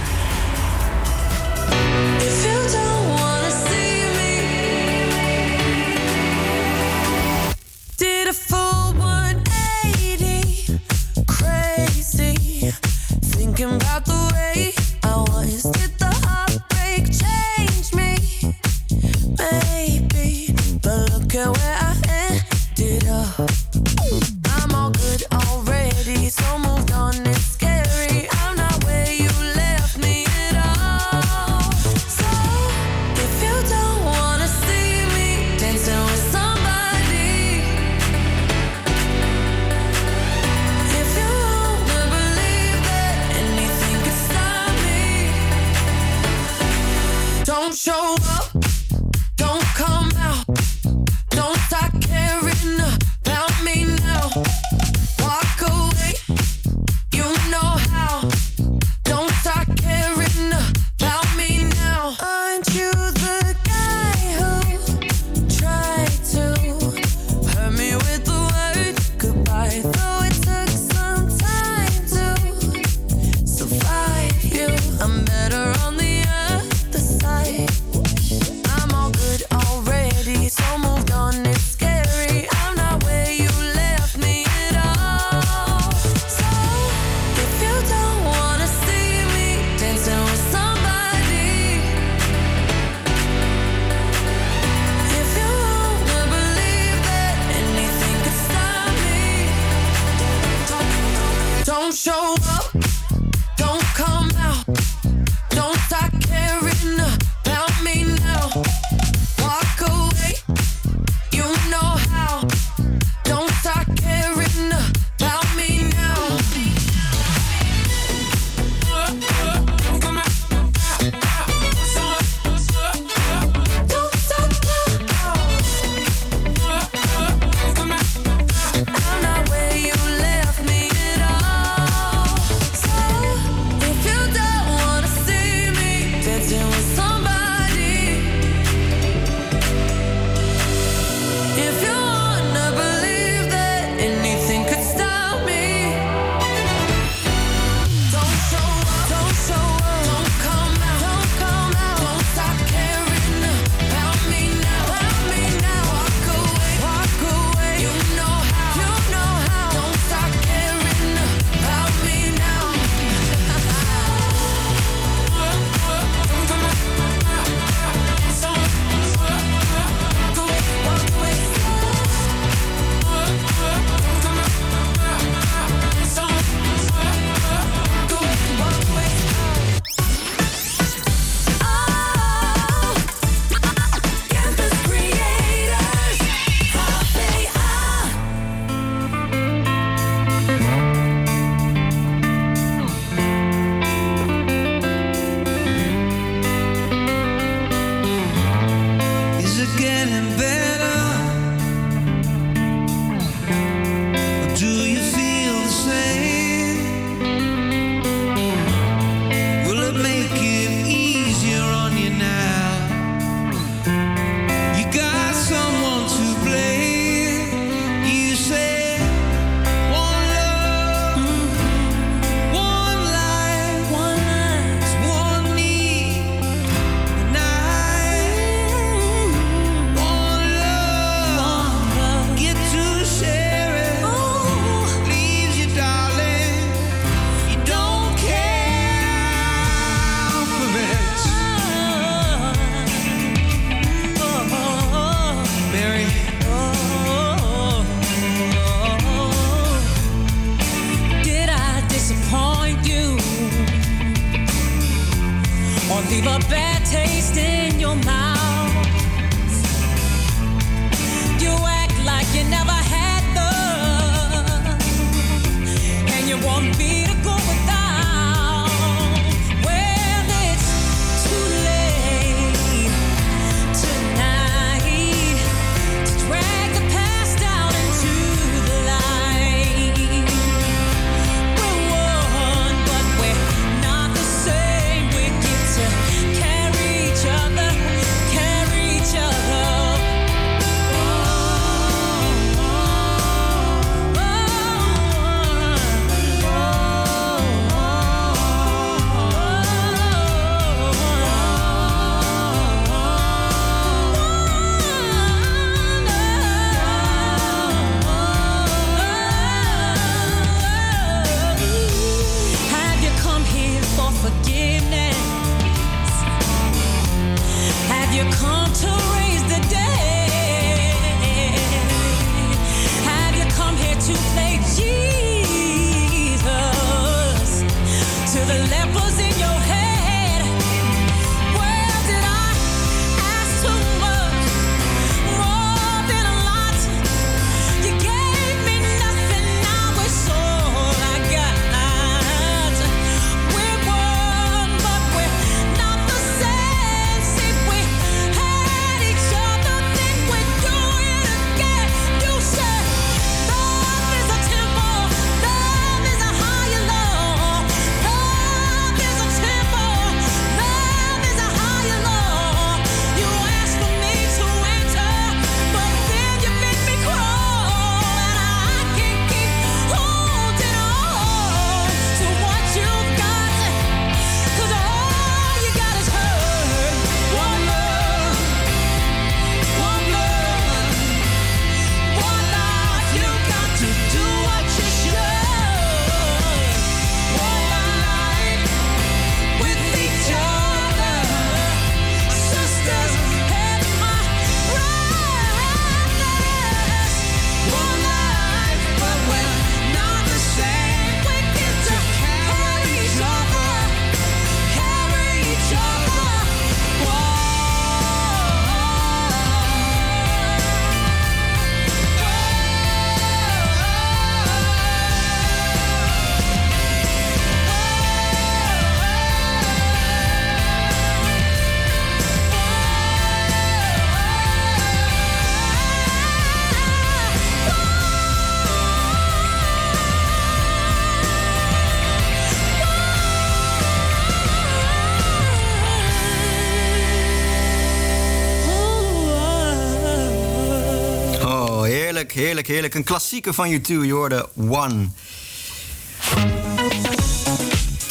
Heerlijk. Een klassieker van U2, je hoorde One.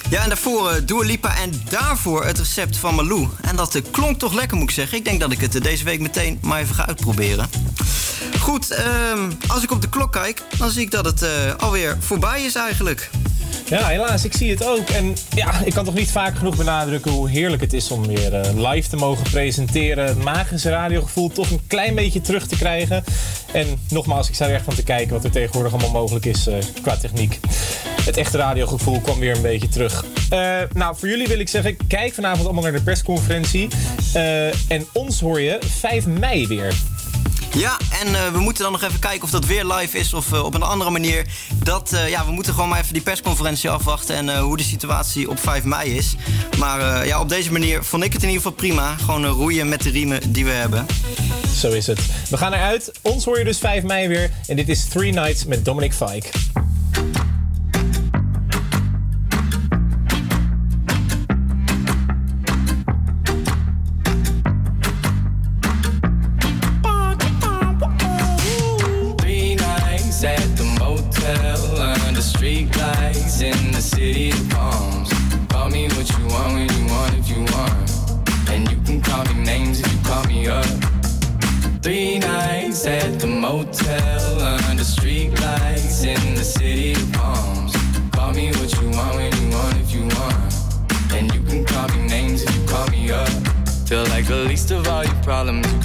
Ja, en daarvoor Dua Lipa en daarvoor het recept van Malou. En dat eh, klonk toch lekker, moet ik zeggen. Ik denk dat ik het eh, deze week meteen maar even ga uitproberen. Goed, ehm, als ik op de klok kijk, dan zie ik dat het alweer voorbij is eigenlijk. Ja, helaas, ik zie het ook. En ja, ik kan toch niet vaak genoeg benadrukken hoe heerlijk het is om weer live te mogen presenteren. Het magische radiogevoel toch een klein beetje terug te krijgen. En nogmaals, ik sta er echt van te kijken wat er tegenwoordig allemaal mogelijk is eh, qua techniek. Het echte radiogevoel kwam weer een beetje terug. Eh, nou, voor jullie wil ik zeggen, kijk vanavond allemaal naar de persconferentie. Eh, en ons hoor je 5 mei weer. Ja, en eh, we moeten dan nog even kijken of dat weer live is of eh, op een andere manier. Dat, eh, ja, we moeten gewoon maar even die persconferentie afwachten en hoe de situatie op 5 mei is. Maar ja, op deze manier vond ik het in ieder geval prima. Gewoon roeien met de riemen die we hebben. Zo is het. We gaan eruit. Ons hoor je dus 5 mei weer. En dit is Three Nights met Dominic Fike.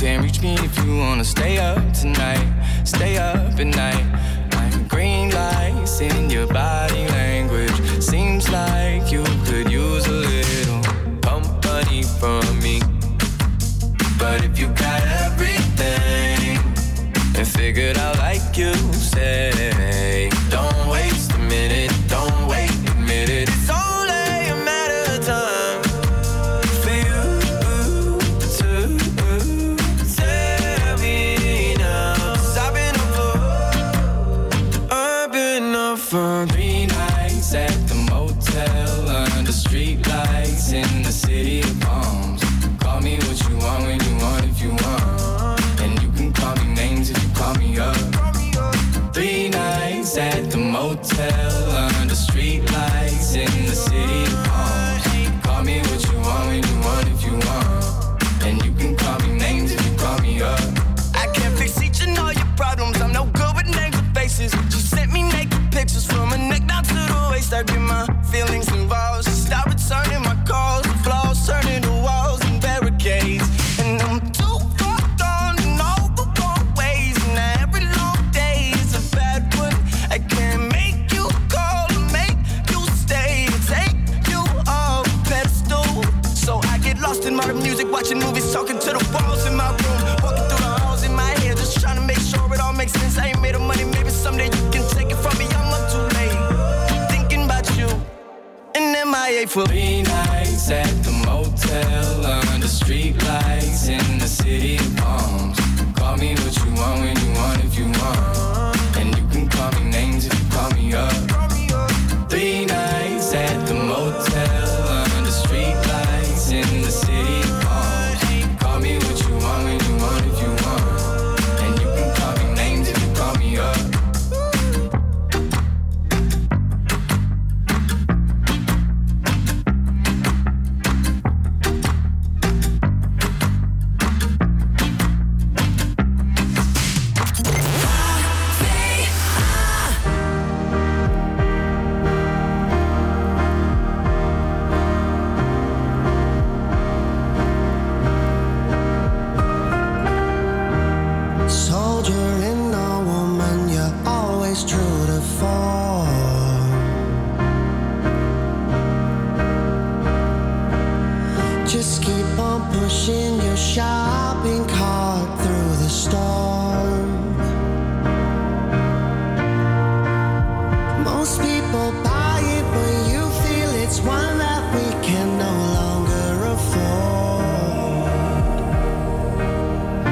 Can't reach me if you wanna stay up tonight. Stay up at night.